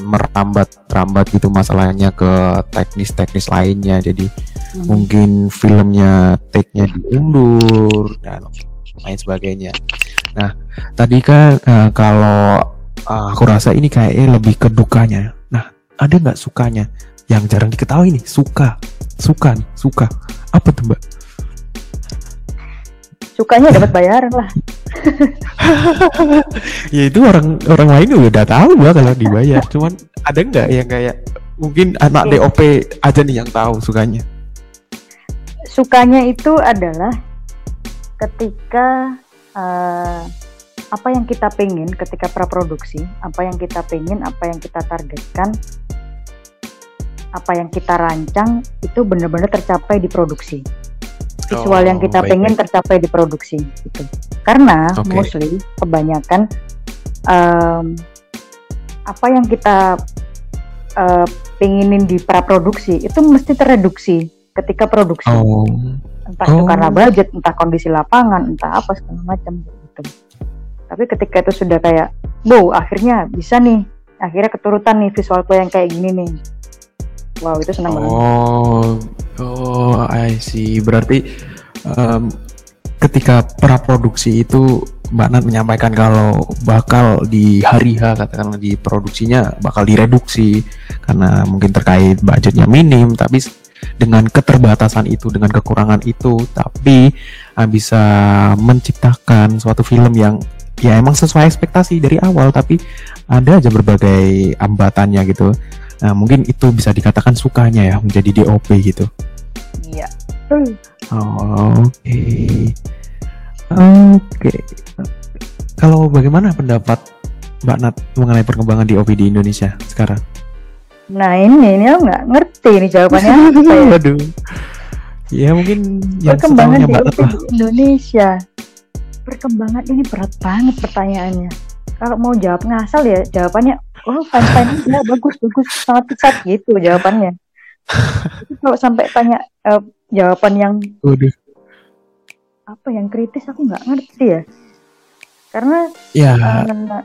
merambat rambat gitu masalahnya ke teknis-teknis lainnya jadi hmm. mungkin filmnya take-nya diundur dan lain sebagainya nah tadi kan uh, kalau uh, aku rasa ini kayaknya lebih ke dukanya nah ada nggak sukanya yang jarang diketahui nih suka. Suka nih suka. Apa tuh mbak? Sukanya dapat bayaran lah. Ya itu orang orang lain udah tahu mbak kalau dibayar. Cuman ada nggak yang kayak mungkin anak okay. DOP aja nih yang tahu sukanya? Sukanya itu adalah ketika uh, apa yang kita pengen ketika praproduksi apa yang kita pengen apa yang kita targetkan apa yang kita rancang itu benar-benar tercapai di produksi visual oh, yang kita baik, pengen baik. tercapai di produksi gitu karena okay. mostly kebanyakan um, apa yang kita uh, pengenin di praproduksi itu mesti tereduksi ketika produksi oh. entah oh. itu karena budget entah kondisi lapangan entah apa segala macam gitu tapi ketika itu sudah kayak wow akhirnya bisa nih akhirnya keturutan nih visualku yang kayak gini nih wow itu senang banget. Oh oh I see. Berarti um, ketika praproduksi itu Mbak Nat menyampaikan kalau bakal di hari H katakanlah di produksinya bakal direduksi karena mungkin terkait budgetnya minim tapi dengan keterbatasan itu dengan kekurangan itu tapi uh, bisa menciptakan suatu film yang ya emang sesuai ekspektasi dari awal tapi ada aja berbagai hambatannya gitu nah mungkin itu bisa dikatakan sukanya ya menjadi DOP gitu. Iya. Oh, oke. Okay. oke. Okay. kalau bagaimana pendapat Mbak Nat mengenai perkembangan DOP di Indonesia sekarang? Nah ini ini aku nggak ngerti nih jawabannya. Waduh. Ya mungkin perkembangan DOP di Indonesia. Perkembangan ini berat banget pertanyaannya. Kalau mau jawab ngasal ya jawabannya oh fine fine ya bagus bagus sangat pesat gitu jawabannya kalau sampai tanya uh, jawaban yang Udah. apa yang kritis aku nggak ngerti ya karena ya. uh,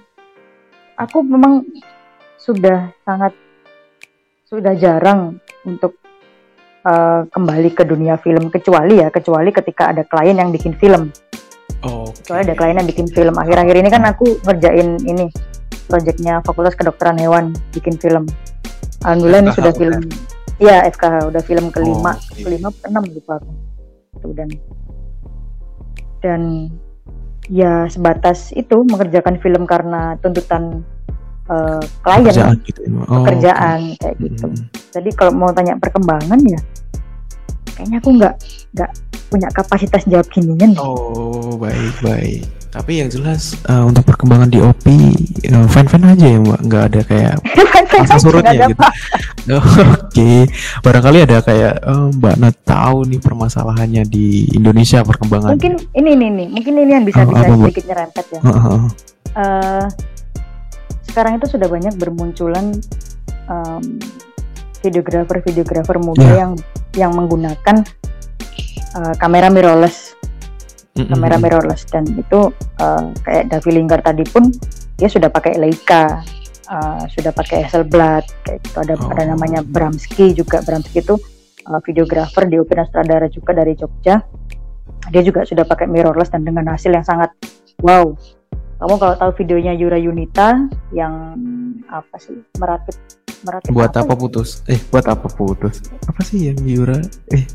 aku memang sudah sangat sudah jarang untuk uh, kembali ke dunia film kecuali ya kecuali ketika ada klien yang bikin film Oh, okay. Soalnya ada klien yang bikin film. Akhir-akhir ini kan aku ngerjain ini proyeknya Fakultas Kedokteran Hewan bikin film. Alhamdulillah FKH, ini sudah film. Iya FKH udah film kelima, oh, okay. kelima enam lupa aku. Itu dan dan ya sebatas itu mengerjakan film karena tuntutan uh, klien pekerjaan, gitu. Ya, oh, pekerjaan okay. kayak gitu. Hmm. Jadi kalau mau tanya perkembangan ya kayaknya aku nggak nggak punya kapasitas jawab ginian oh baik baik tapi yang jelas uh, untuk perkembangan di OP uh, eh, fan fan aja ya mbak nggak ada kayak asal surutnya gitu oke okay. barangkali ada kayak oh, mbak Nat tahu nih permasalahannya di Indonesia perkembangan mungkin ini nih nih mungkin ini yang bisa oh, bisa apa, sedikit nyerempet ya uh, uh. Uh, sekarang itu sudah banyak bermunculan um, videografer-videografer muda yeah. yang yang menggunakan uh, kamera mirrorless, mm-hmm. kamera mirrorless dan itu uh, kayak Davi Linggar tadi pun dia sudah pakai Leica, uh, sudah pakai Hasselblad, kayak gitu ada oh. ada namanya Bramski juga Bramski itu uh, videografer di Opera Stradara juga dari Jogja. Dia juga sudah pakai mirrorless dan dengan hasil yang sangat wow. Kamu kalau tahu videonya Yura Yunita yang apa sih merakit merakit buat apa, apa ya? putus eh buat apa putus apa sih yang Yura eh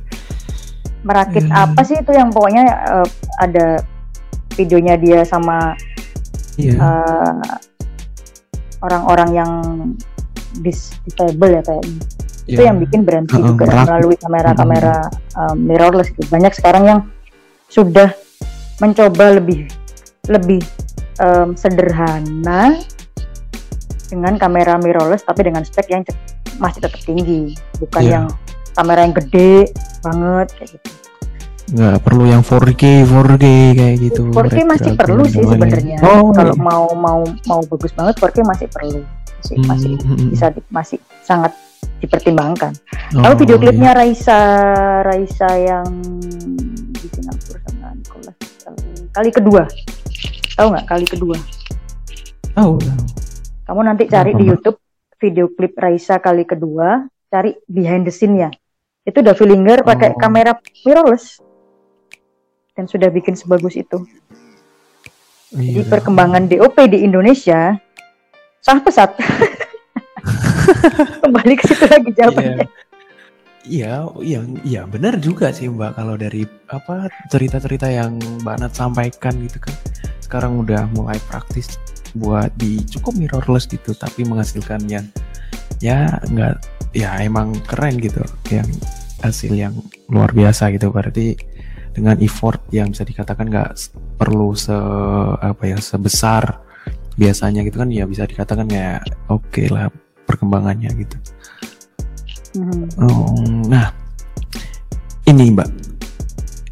merakit eh. apa sih itu yang pokoknya uh, ada videonya dia sama yeah. Iya. uh, orang-orang yang dis disable ya kayaknya yeah. itu iya. yang bikin berhenti uh, juga merakit. melalui kamera-kamera uh, mirrorless gitu banyak sekarang yang sudah mencoba lebih lebih um, sederhana dengan kamera mirrorless tapi dengan spek yang masih tetap tinggi bukan yeah. yang kamera yang gede banget kayak gitu. Nggak perlu yang 4K 4K kayak gitu. 4K masih perlu sih sebenarnya. Oh, kalau iya. mau mau mau bagus banget 4K masih perlu. Masih hmm, masih hmm, hmm. bisa di, masih sangat dipertimbangkan. Oh, lalu video klipnya iya. Raisa Raisa yang di Singapura sama Nicholas kali kedua. Tahu nggak kali kedua? Tahu kamu nanti cari di YouTube video klip Raisa kali kedua, cari behind the scene-nya. Itu udah Fillinger pakai oh. kamera mirrorless. Dan sudah bikin sebagus itu. Iya. Jadi perkembangan DOP di Indonesia sah pesat. Kembali ke situ lagi jawabannya. Iya, iya, iya, benar juga sih Mbak. Kalau dari apa cerita-cerita yang Mbak Nat sampaikan gitu kan, sekarang udah mulai praktis buat di cukup mirrorless gitu tapi menghasilkannya ya nggak ya emang keren gitu yang hasil yang luar biasa gitu berarti dengan effort yang bisa dikatakan nggak perlu se apa ya sebesar biasanya gitu kan ya bisa dikatakan ya oke okay lah perkembangannya gitu. Mm. Oh, nah ini mbak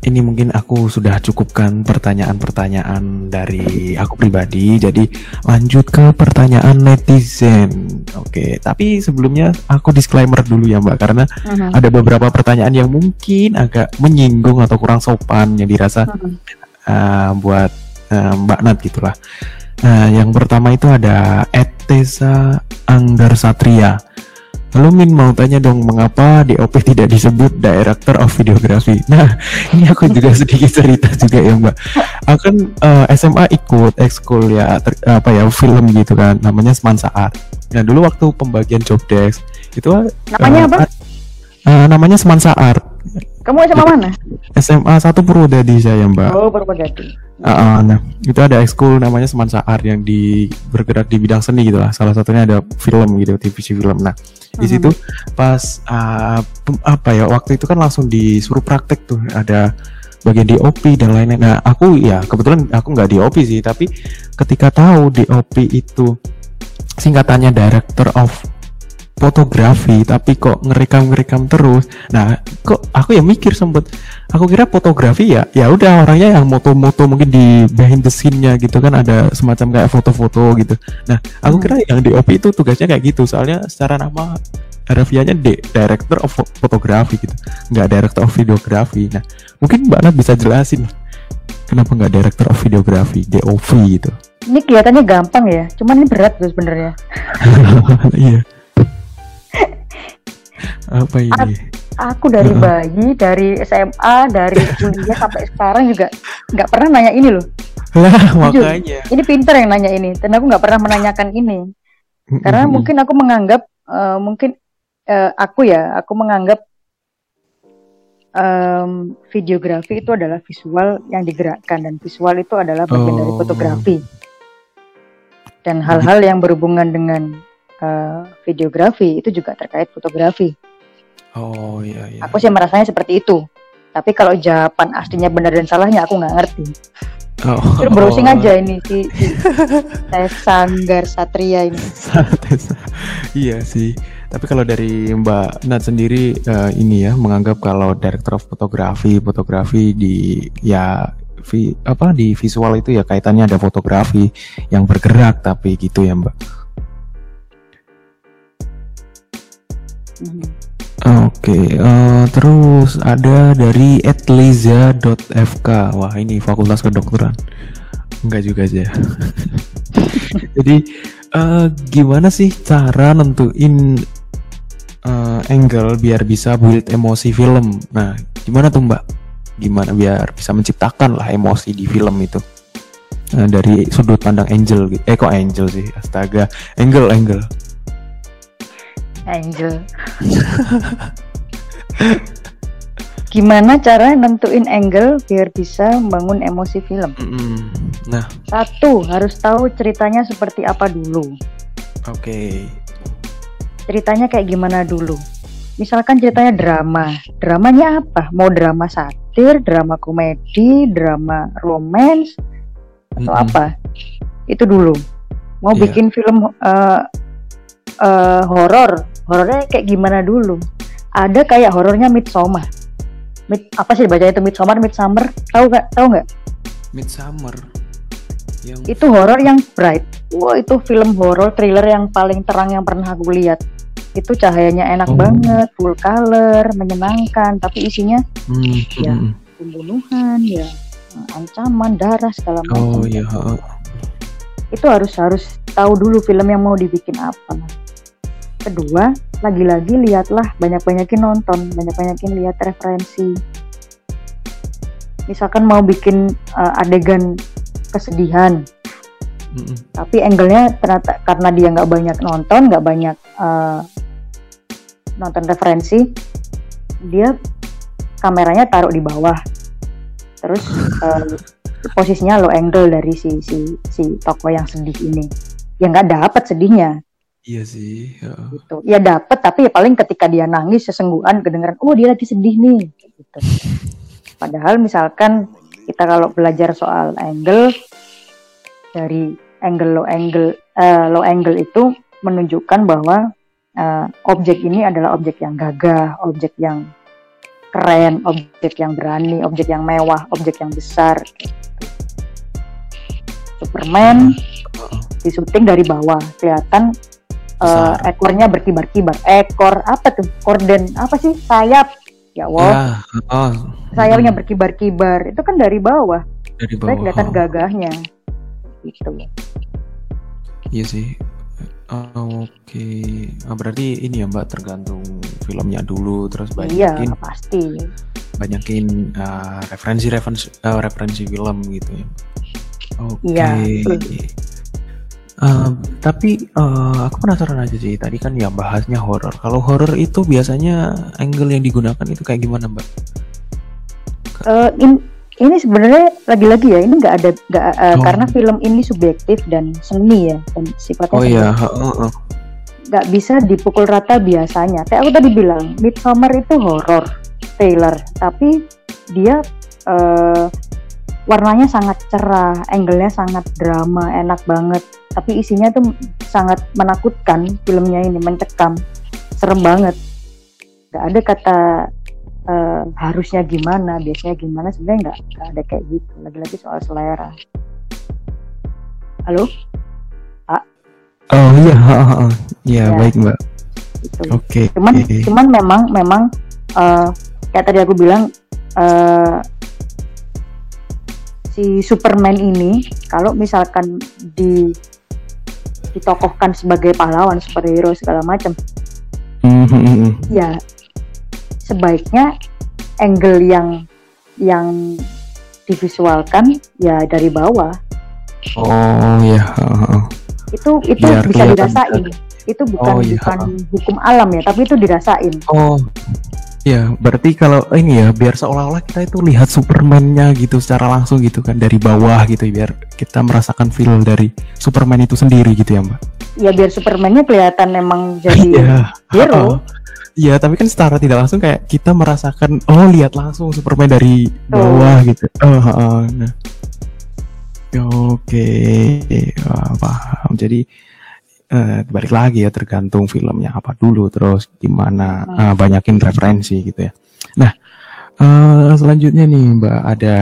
ini mungkin aku sudah cukupkan pertanyaan-pertanyaan dari aku pribadi. Jadi lanjut ke pertanyaan netizen. Oke, tapi sebelumnya aku disclaimer dulu ya Mbak karena uh-huh. ada beberapa pertanyaan yang mungkin agak menyinggung atau kurang sopan yang dirasa uh-huh. uh, buat uh, Mbak Nat gitulah. Nah, yang pertama itu ada Etesa Anggar Satria. Lalu Min mau tanya dong mengapa DOP tidak disebut Director of Videography. Nah, ini aku juga sedikit cerita juga ya Mbak. aku kan uh, eh, SMA ikut ekskul ya ter, apa ya film gitu kan namanya Semansa Art. Nah dulu waktu pembagian job desk itu namanya uh, apa? Uh, namanya Semansa Art. Kamu SMA mana? SMA satu Purwodadi saya mbak. Oh Purwodadi. Uh, uh, nah itu ada ekskul namanya Semansa Art yang di bergerak di bidang seni gitu lah. Salah satunya ada film gitu, divisi film. Nah di situ pas uh, apa ya waktu itu kan langsung disuruh praktek tuh ada bagian DOP dan lain-lain. Nah, aku ya kebetulan aku nggak DOP sih, tapi ketika tahu DOP itu singkatannya Director of fotografi tapi kok ngerekam ngerekam terus nah kok aku ya mikir sempet aku kira fotografi ya ya udah orangnya yang moto-moto mungkin di behind the scene-nya gitu kan ada semacam kayak foto-foto gitu nah aku hmm. kira yang DOP itu tugasnya kayak gitu soalnya secara nama harafiahnya D, Director of Photography gitu, nggak Director of Videography. Nah, mungkin Mbak Nat bisa jelasin kenapa nggak Director of Videography, DOV gitu. Ini kelihatannya gampang ya, cuman ini berat tuh sebenarnya. Iya. Apa ini? aku dari bayi, dari SMA, dari kuliah sampai sekarang juga nggak pernah nanya ini loh. Lah makanya. Ini pinter yang nanya ini, dan aku nggak pernah menanyakan ini. Karena mungkin aku menganggap uh, mungkin uh, aku ya, aku menganggap um, videografi itu adalah visual yang digerakkan dan visual itu adalah bagian oh. dari fotografi. Dan hal-hal yang berhubungan dengan uh, videografi itu juga terkait fotografi. Oh iya iya. Aku sih merasanya seperti itu. Tapi kalau jawaban aslinya benar dan salahnya aku nggak ngerti. Oh, Terus browsing oh. aja ini si, si Sanggar Satria ini. iya sih. Tapi kalau dari Mbak Nat sendiri uh, ini ya menganggap kalau director of fotografi, fotografi di ya vi, apa di visual itu ya kaitannya ada fotografi yang bergerak tapi gitu ya Mbak. Oke, okay, uh, eh, terus ada dari @liza.fk. Wah, ini fakultas kedokteran. Enggak juga aja. Jadi uh, gimana sih cara nentuin uh, angle biar bisa build emosi film. Nah, gimana tuh Mbak? Gimana biar bisa menciptakan lah emosi di film itu? Nah, dari sudut pandang Angel gitu. Eh kok Angel sih? Astaga, Angle, Angle. Angel. Gimana cara nentuin angle biar bisa membangun emosi film? Mm-hmm. Nah, satu harus tahu ceritanya seperti apa dulu. Oke. Okay ceritanya kayak gimana dulu misalkan ceritanya drama dramanya apa mau drama satir drama komedi drama romance atau mm -hmm. apa itu dulu mau yeah. bikin film uh, uh, horor horornya kayak gimana dulu? Ada kayak horornya Midsummer Mid, apa sih baca itu? Midsummer Midsummer? Tahu nggak? Tahu nggak? Midsummer. Yang itu horor yang bright. Wah itu film horor thriller yang paling terang yang pernah aku lihat. Itu cahayanya enak oh. banget full color menyenangkan tapi isinya hmm, ya hmm. pembunuhan ya ancaman darah segala macam. Oh iya itu harus harus tahu dulu film yang mau dibikin apa kedua lagi-lagi lihatlah banyak-banyakin nonton banyak-banyakin lihat referensi. Misalkan mau bikin uh, adegan kesedihan. Mm-hmm. tapi angle-nya ternyata karena dia nggak banyak nonton nggak banyak uh, nonton referensi dia kameranya taruh di bawah. Terus uh, posisinya low angle dari si si si toko yang sedih ini. Ya nggak dapat sedihnya iya sih ya. gitu ya dapat tapi ya paling ketika dia nangis sesengguhan kedengeran oh dia lagi sedih nih gitu padahal misalkan kita kalau belajar soal angle dari angle low angle uh, low angle itu menunjukkan bahwa uh, objek ini adalah objek yang gagah, objek yang keren, objek yang berani, objek yang mewah, objek yang besar. Superman di syuting dari bawah kelihatan uh, ekornya berkibar-kibar. Ekor apa tuh? Korden apa sih? Sayap. Ya wow. Ya, oh. Sayapnya hmm. berkibar-kibar. Itu kan dari bawah. Dari bawah. Saya kelihatan oh. gagahnya. Gitu. Iya sih Oke, okay. nah, berarti ini ya Mbak tergantung filmnya dulu terus banyakin. Iya pasti. banyakin uh, referensi referensi uh, referensi film gitu ya. Oke. Iya, Uh, tapi uh, aku penasaran aja sih tadi kan ya bahasnya horror. Kalau horror itu biasanya angle yang digunakan itu kayak gimana mbak? Uh, in, ini sebenarnya lagi-lagi ya ini nggak ada nggak uh, Oh. karena film ini subjektif dan seni ya dan sifatnya Oh iya, heeh, heeh. nggak bisa dipukul rata biasanya. Kayak aku tadi bilang, Midsummer itu horror trailer, tapi dia eh, warnanya sangat cerah, angle-nya sangat drama, enak banget. Tapi isinya tuh sangat menakutkan filmnya ini, mencekam, serem banget. Nggak ada kata eh, harusnya gimana, biasanya gimana, sebenarnya nggak nggak ada kayak gitu. Lagi-lagi soal selera. Halo, Oh iya, heeh. Iya Ya. baik mbak. gitu. Oke. cuman cuman memang memang eh, kayak tadi aku bilang eh, si Superman ini kalau misalkan di ditokohkan sebagai pahlawan superhero segala macam mhm. ya sebaiknya angle yang yang divisualkan ya dari bawah Oh iya. heeh. itu itu Biar bisa dirasain itu bukan Oh, iya. bukan hukum alam ya tapi itu dirasain Oh, ya berarti kalau ini ya biar seolah-olah kita itu lihat Superman-nya gitu secara langsung gitu kan dari bawah gitu biar kita merasakan feel dari Superman itu sendiri gitu ya mbak. ya biar Superman-nya kelihatan memang jadi Iya. hero. Iya, tapi kan secara tidak langsung kayak kita merasakan oh lihat langsung Superman dari bawah gitu. Oh, heeh. Nah. Oke, Wah, paham. Jadi eh, balik lagi ya tergantung filmnya apa dulu terus gimana eh, banyakin referensi gitu ya. Nah, eh, selanjutnya nih Mbak ada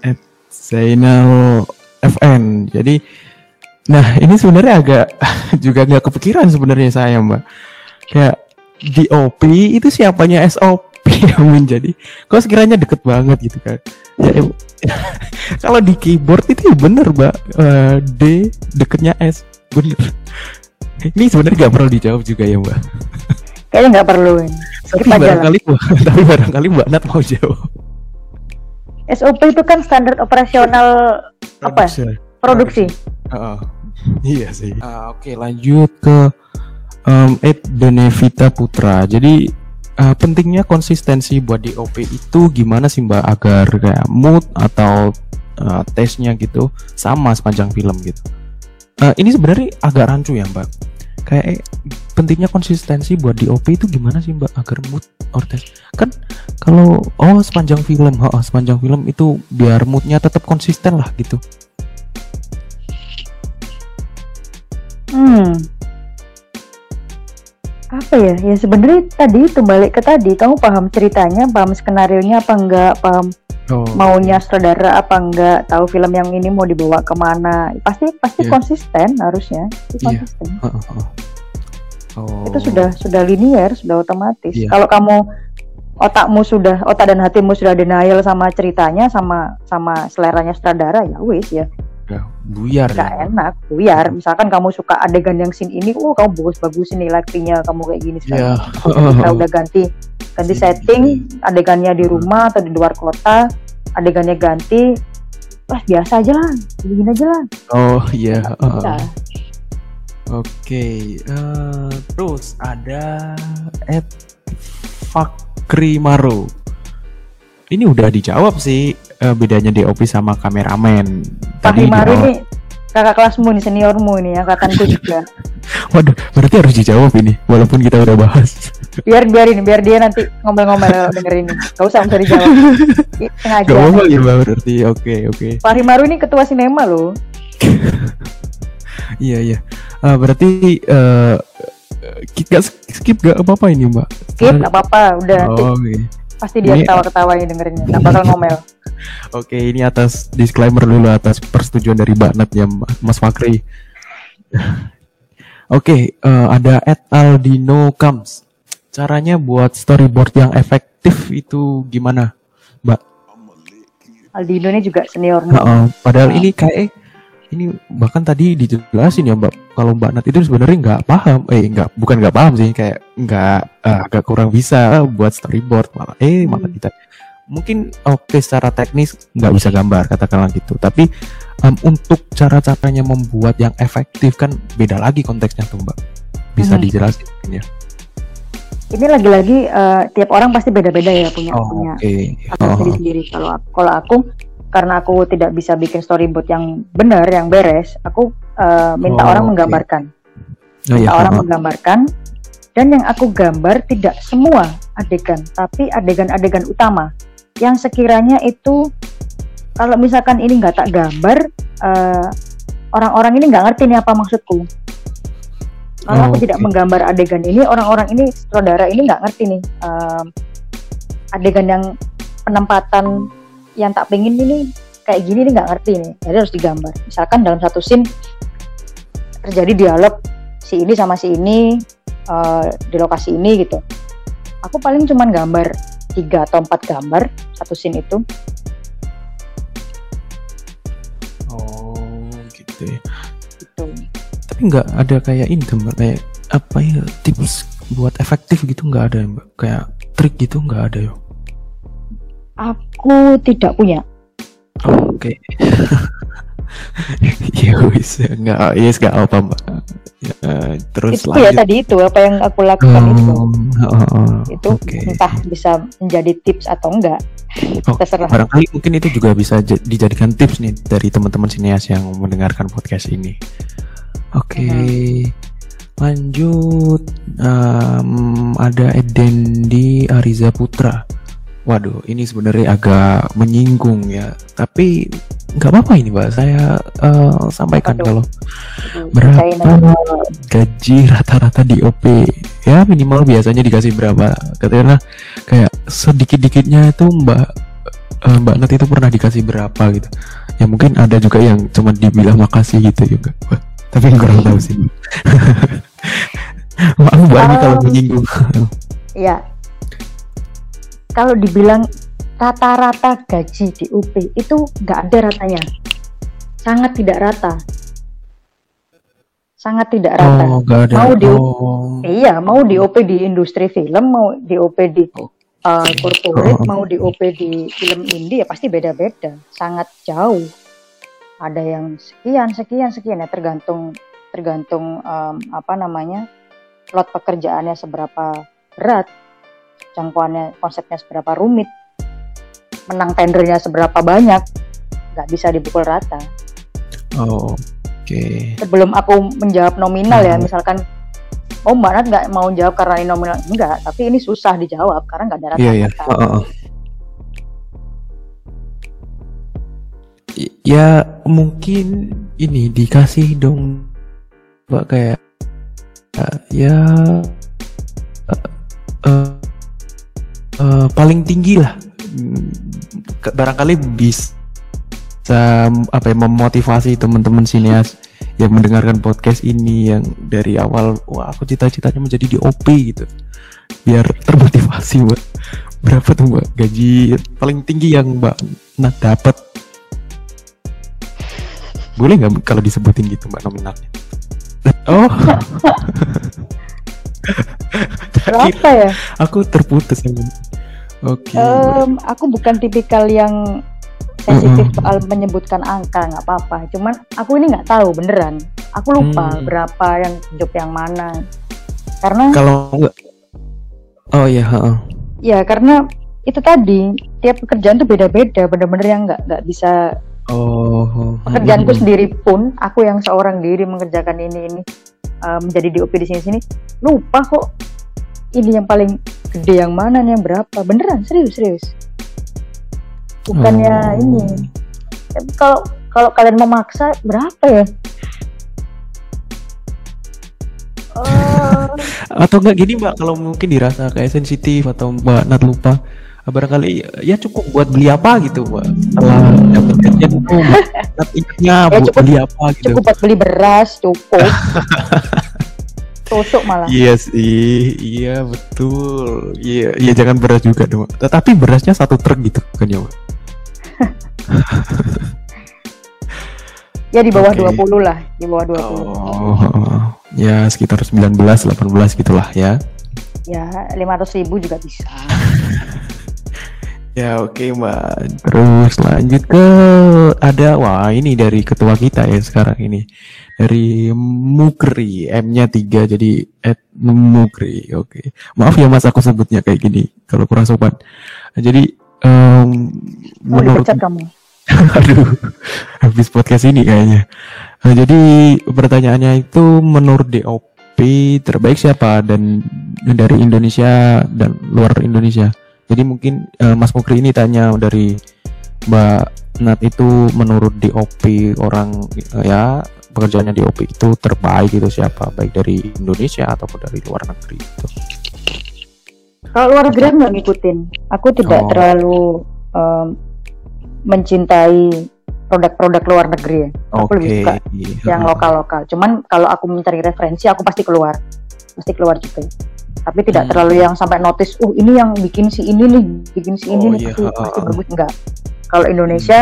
at Zainal FN. Jadi nah ini sebenarnya agak juga nggak kepikiran sebenarnya saya Mbak. Kayak DOP itu siapanya SOP yang menjadi kok sekiranya deket banget gitu kan. Ya, kalau di keyboard itu ya bener mbak Eh, D deketnya S bener. Ini sebenarnya nggak perlu dijawab juga ya mbak. Kayaknya nggak perlu ini. Tapi barangkali tapi barangkali mbak Nat mau jawab. SOP itu kan standar operasional apa? Ya? Produksi. Heeh. iya sih. Ah, oke lanjut ke um, Ed Benevita Putra. Jadi eh, pentingnya konsistensi buat DOP itu gimana sih mbak? Agar kayak mood atau eh, taste-nya gitu sama sepanjang film gitu Eh, ini sebenarnya agak rancu ya mbak. Kayak eh, pentingnya konsistensi buat DOP itu gimana sih mbak agar mood or taste kan kalau oh sepanjang film oh, sepanjang film itu biar moodnya tetap konsisten lah gitu. Hmm. Apa ya? Ya sebenarnya tadi itu balik ke tadi kamu paham ceritanya paham skenario nya apa enggak paham oh. maunya saudara apa enggak tahu film yang ini mau dibawa ke mana pasti pasti Iya. konsisten harusnya Pasti Iya. konsisten heeh. Oh. itu sudah sudah linier sudah otomatis Iya. kalau kamu otakmu sudah otak dan hatimu sudah denial sama ceritanya sama sama seleranya sutradara ya wis ya udah buyar nggak ya. enak buyar misalkan kamu suka adegan yang scene ini oh kamu bagus bagusin nih lightingnya kamu kayak gini Iya. sekarang kita udah ganti ganti Scene setting adegannya di rumah atau di luar kota adegannya ganti wah biasa aja lah begini aja lah Oh iya. Bisa. Oke. eh, terus ada Ed Fakri Maro. Ini udah dijawab sih eh, bedanya DOP sama kameramen. Pak Himari dijawab. ini kakak kelasmu nih seniormu ini angkatanku juga Waduh, berarti harus dijawab ini walaupun kita udah bahas. biar biarin biar dia nanti ngomel-ngomel kalau dengerin ini gak usah usah dijawab sengaja Gak apa-apa ya Mbak, berarti. Oke, oke. Pak Himaru ini ketua sinema loh Iya, iya. Ah, berarti eh kita skip gak apa-apa ini, Mbak? skip gak apa-apa udah Oh, oke. Pasti dia ketawa-ketawa ini dengerinnya gak bakal ngomel Oke, ini atas disclaimer dulu atas persetujuan dari Mbak Nat ya, Mas Fakri. Oke, eh, ada Ed Aldino Kams. Caranya buat storyboard yang efektif itu gimana, Mbak? Aldino ini juga seniormu Heeh, padahal ini kayak ini bahkan tadi dijelasin ya Mbak. Kalau Mbak Nat itu sebenarnya nggak paham, eh nggak bukan nggak paham sih, kayak nggak eh, agak kurang bisa buat storyboard malah. Eh malah Hmm. kita mungkin oke secara teknis nggak bisa gambar katakanlah gitu tapi um, untuk cara-caranya membuat yang efektif kan beda lagi konteksnya tuh mbak bisa Hmm. dijelasin ya Ini lagi-lagi eh, tiap orang pasti beda-beda ya punya oh punya oke aku Oh, sendiri-sendiri. Kalau kalau aku karena aku tidak bisa bikin storyboard yang benar, yang beres, aku eh, minta Oh, orang oke. menggambarkan. oh, iya, Minta orang menggambarkan dan yang aku gambar tidak semua adegan, tapi adegan-adegan utama yang sekiranya itu kalau misalkan ini nggak tak gambar, eh, orang-orang ini nggak ngerti nih apa maksudku. Kalau Oh, aku tidak oke. menggambar adegan ini, orang-orang ini saudara ini nggak ngerti nih em, adegan yang penempatan yang tak pengen ini kayak gini nih nggak ngerti nih, jadi harus digambar. Misalkan dalam satu scene terjadi dialog si ini sama si ini eh, di lokasi ini gitu. Aku paling cuman gambar tiga atau empat gambar satu scene itu. oh gitu ya Gitu. tapi nggak ada kayak ini mbak kayak apa ya tips buat efektif gitu nggak ada mbak kayak trik gitu nggak ada ya Aku tidak punya. Oh, oke ya wis nggak yes nggak apa mbak Ya, terus itu ya lanjut tadi itu apa yang aku lakukan itu. Oh, Itu oke entah bisa menjadi tips atau enggak. Oh, Terserah. barangkali mungkin itu juga bisa dijadikan tips nih dari teman-teman sinias yang mendengarkan podcast ini oke Mhm. lanjut Em, ada Edendi Ariza Putra waduh ini sebenarnya agak menyinggung ya. Tapi nggak apa-apa ini mbak. Saya eh, sampaikan Apa tuh? kalau berapa gaji rata-rata di OP ya minimal biasanya dikasih berapa. Katanya kayak sedikit-dikitnya itu mbak eh, mbak Nat itu pernah dikasih berapa gitu. Ya mungkin ada juga yang cuma dibilang makasih gitu juga. Wah, tapi kurang tahu sih maaf mbak ini kalau Um, menyinggung. Ya. Kalau dibilang rata-rata gaji di UP itu nggak ada ratanya. Sangat tidak rata. Sangat tidak rata. oh ada Mau di- oh Iya, mau di OP di industri film, mau di OP di Oh. uh, corporate, Oh. mau di OP di film indie ya pasti beda-beda, sangat jauh. Ada yang sekian, sekian, sekian ya tergantung tergantung um, apa namanya plot pekerjaannya seberapa berat, jangkauannya konsepnya seberapa rumit, menang tendernya seberapa banyak, nggak bisa dipukul rata. Oh oke. Sebelum aku menjawab nominal ya Hmm. misalkan oh mbak Nat nggak mau jawab karena ini nominal. Enggak tapi ini susah dijawab karena nggak ada iya iya. rata-rata Oh, oh, ya mungkin ini dikasih dong mbak kayak uh, ya uh, uh, uh, paling tinggi lah. Barangkali bisa apa ya memotivasi teman-teman sinias yang mendengarkan podcast ini yang dari awal wah aku cita-citanya menjadi di OP gitu. Biar termotivasi buat berapa tuh mbak? Gaji paling tinggi yang mbak Nat dapat. Boleh nggak kalau disebutin gitu mbak nominalnya? Oh berapa ya? aku terputus oke. Em, aku bukan tipikal yang sensitif soal menyebutkan angka nggak apa-apa. Cuman aku ini nggak tahu beneran. Aku lupa Hmm. berapa yang job yang mana. Karena kalau enggak oh iya heeh. ya karena itu tadi tiap pekerjaan tuh beda-beda. Bener-bener yang nggak nggak bisa oh pekerjaanku heeh. sendiri pun aku yang seorang diri mengerjakan ini ini uh, menjadi DOP di sini sini lupa kok. Ini yang paling gede yang mana nih yang berapa? Beneran serius serius. Bukannya Oh. ini. Tapi kalau kalau kalian memaksa berapa ya? Eh, atau enggak gini mbak kalau mungkin dirasa kayak sensitif atau mbak Nat lupa barangkali ya cukup buat beli apa gitu mbak setelah dapat gajian ingatnya Ya, buat cukup- beli apa gitu cukup buat beli beras cukup tusuk malah Iya sih, iya betul. Iya, iya jangan beras juga dong. Tetapi berasnya satu truk gitu kan ya, ya di bawah Oke. 20 lah di bawah 20 Oh, ya sekitar 19, 18 gitulah ya. ya 500 ribu juga bisa Ya oke mbak. Terus lanjut ke ada wah ini dari ketua kita ya sekarang ini dari Mukri M-nya tiga jadi at Mukri oke. Maaf ya mas aku sebutnya kayak gini kalau kurang sopan. Jadi um, Oh, dipecat kamu. Aduh, habis podcast ini kayaknya. Nah, jadi pertanyaannya itu menurut DOP terbaik siapa dan dari Indonesia dan luar Indonesia. Jadi mungkin eh, Mas Mukri ini tanya dari Mbak Nat itu menurut DOP orang eh, ya pekerjaannya DOP itu terbaik itu siapa baik dari Indonesia ataupun dari luar negeri itu. Kalau luar negeri nggak ngikutin. Aku tidak Oh. terlalu em, mencintai produk-produk luar negeri. ya. Aku Oke. lebih suka yang lokal-lokal. Cuman kalau aku mencari referensi, aku pasti keluar, pasti keluar juga. Tapi tidak Hmm. terlalu yang sampai notice, uh ini yang bikin si ini nih, bikin si ini Oh, nih iya, pasti, bagus enggak. Kalau Indonesia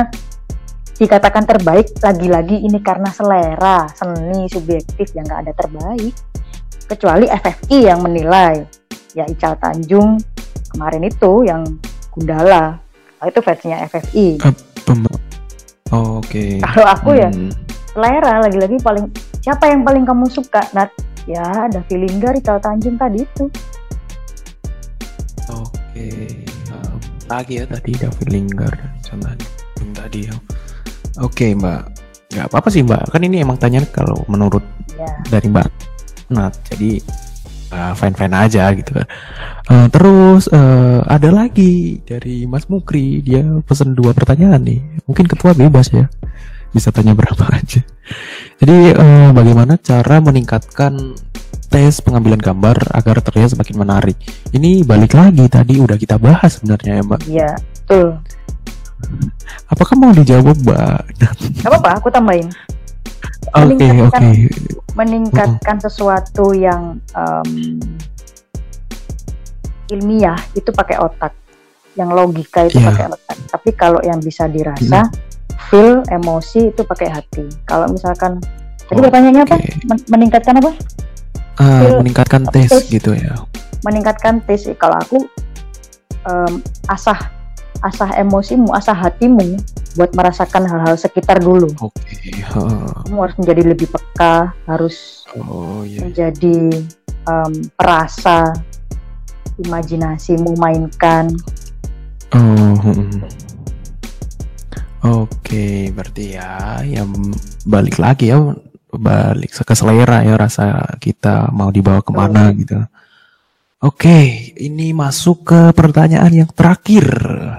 dikatakan terbaik, lagi-lagi ini karena selera, seni, subjektif yang nggak ada terbaik. Kecuali FFI yang menilai, ya Ical Tanjung kemarin itu yang Gundala, Nah, itu versinya FFI. Pem- Oke. Kalau aku ya Hmm. selera lagi-lagi paling siapa yang paling kamu suka Nat ya ada Linggar Ical Tanjung tadi itu. Oke, um, lagi ya tadi David Lingard sama tadi ya. Oke Mbak, nggak apa-apa sih Mbak, kan ini emang tanya kalau menurut ya. dari Mbak Nat, jadi uh, fine-fine aja gitu kan. Uh, terus uh, ada lagi dari Mas Mukri, dia pesen dua pertanyaan nih. Mungkin ketua bebas ya, bisa tanya berapa aja. Jadi uh, bagaimana cara meningkatkan tes pengambilan gambar agar terlihat semakin menarik? Ini balik lagi tadi udah kita bahas sebenarnya ya Mbak. ya betul Apakah mau dijawab Mbak? Gak apa-apa aku tambahin Oke Meningkatkan- oke. meningkatkan sesuatu yang em, ilmiah itu pakai otak yang logika itu Iya. pakai otak tapi kalau yang bisa dirasa feel emosi itu pakai hati kalau misalkan tadi Oh, pertanyaannya apa meningkatkan apa Ah, Feel- meningkatkan tes gitu ya. meningkatkan tes kalau aku em, asah asah emosimu asah hatimu buat merasakan hal-hal sekitar dulu Oke. heeh. kamu harus menjadi lebih peka harus Oh iya. menjadi em, perasa imajinasimu mainkan Oh. hmm. Oke, berarti ya, ya balik lagi ya, balik ke selera ya rasa kita mau dibawa ke mana gitu. Oke, ini masuk ke pertanyaan yang terakhir,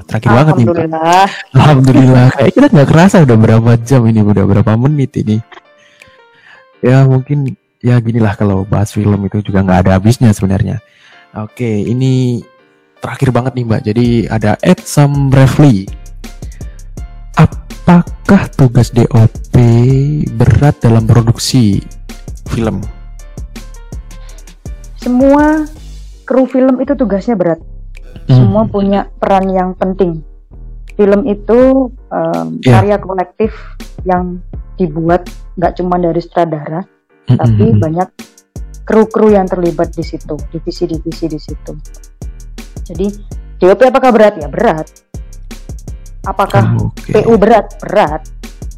terakhir banget nih. Mbak. alhamdulillah Alhamdulillah, kayak kita nggak kerasa udah berapa jam ini, udah berapa menit ini. Ya mungkin ya ginilah kalau bahas film itu juga nggak ada habisnya sebenarnya. Oke, ini terakhir banget nih Mbak. Jadi ada Ed Sam Bravely. Apakah tugas DOP berat dalam produksi film? semua kru film itu tugasnya berat Hmm. semua punya peran yang penting film itu em, Iya. karya kolektif yang dibuat nggak cuma dari sutradara Hmm, tapi hmm, hmm. banyak kru-kru yang terlibat di situ, divisi-divisi di situ. Jadi DOP apakah berat? Ya berat. Apakah Oke. PU berat? Berat.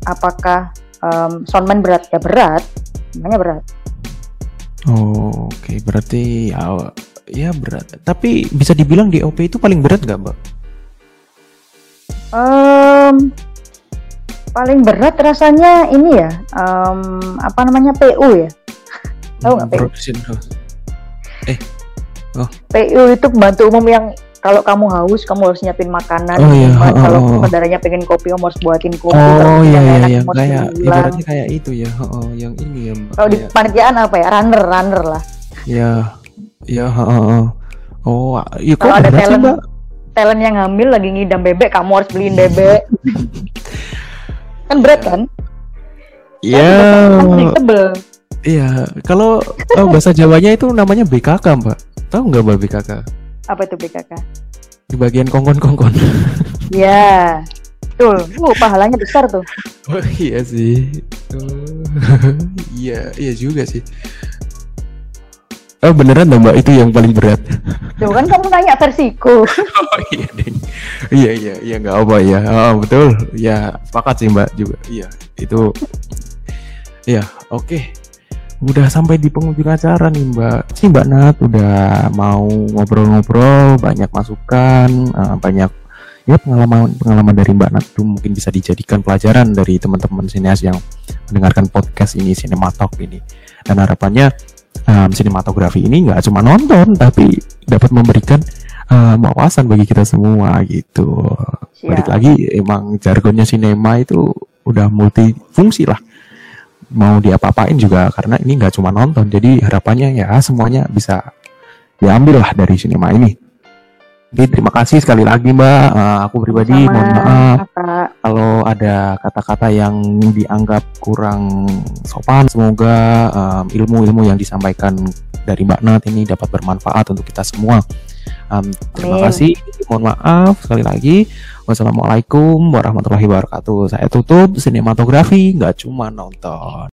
Apakah em, soundman berat? Ya berat. Semuanya berat. Oh, Oke, berarti ya, ya berat. Tapi bisa dibilang DOP itu paling berat nggak Mbak? Em, paling berat rasanya ini ya, em, apa namanya PU ya. Tahu nggak PU? Production house. PU itu pembantu umum yang kalau kamu haus kamu harus nyiapin makanan. Oh, iya, oh, Kalau oh, oh. saudaranya pengen kopi kamu harus buatin kopi. Oh Kalau iya iya enak, harus kayak bilang. ibaratnya kayak itu ya, oh, yang ini ya. Kalau di panitiaan apa ya? Runner, runner lah. ya ya oh, oh. oh iya kok Kalau ada berat sih talent, Mbak? talent yang hamil lagi ngidam bebek, kamu harus beliin bebek. kan berat kan? Iya Kan predictable. iya kalau oh, bahasa Jawanya itu namanya BKK Mbak. Tahu nggak Mbak BKK? Apa itu BKK? Di bagian kongkon-kongkon. Ya, betul. Uh, pahalanya besar tuh. Oh iya sih. Oh, iya iya juga sih. Oh beneran dong mbak itu yang paling berat. Tuh kan kamu nanya versiku. oh iya deh. Iya iya iya nggak apa ya. Oh, betul. Ya sepakat sih mbak juga. Iya itu. Iya oke. Okay. Udah sampai di penghujung acara nih mbak. Si mbak Nat udah mau ngobrol-ngobrol, banyak masukan, uh, banyak ya pengalaman pengalaman dari Mbak Nat itu mungkin bisa dijadikan pelajaran dari teman-teman sineas yang mendengarkan podcast ini Sinematalk ini dan harapannya um, sinematografi ini nggak cuma nonton tapi dapat memberikan um, wawasan bagi kita semua gitu Siap. balik lagi emang jargonnya sinema itu udah multifungsi lah mau diapa-apain juga karena ini nggak cuma nonton jadi harapannya ya semuanya bisa diambil lah dari sinema ini Oke, terima kasih sekali lagi Mbak. Uh, aku pribadi Sama, mohon maaf kalau ada kata-kata yang dianggap kurang sopan. Semoga ilmu-ilmu um, yang disampaikan dari Mbak Nat ini dapat bermanfaat untuk kita semua. Um, terima kasih. Mohon maaf sekali lagi. Wassalamualaikum warahmatullahi wabarakatuh. Saya tutup sinematografi, nggak cuma nonton.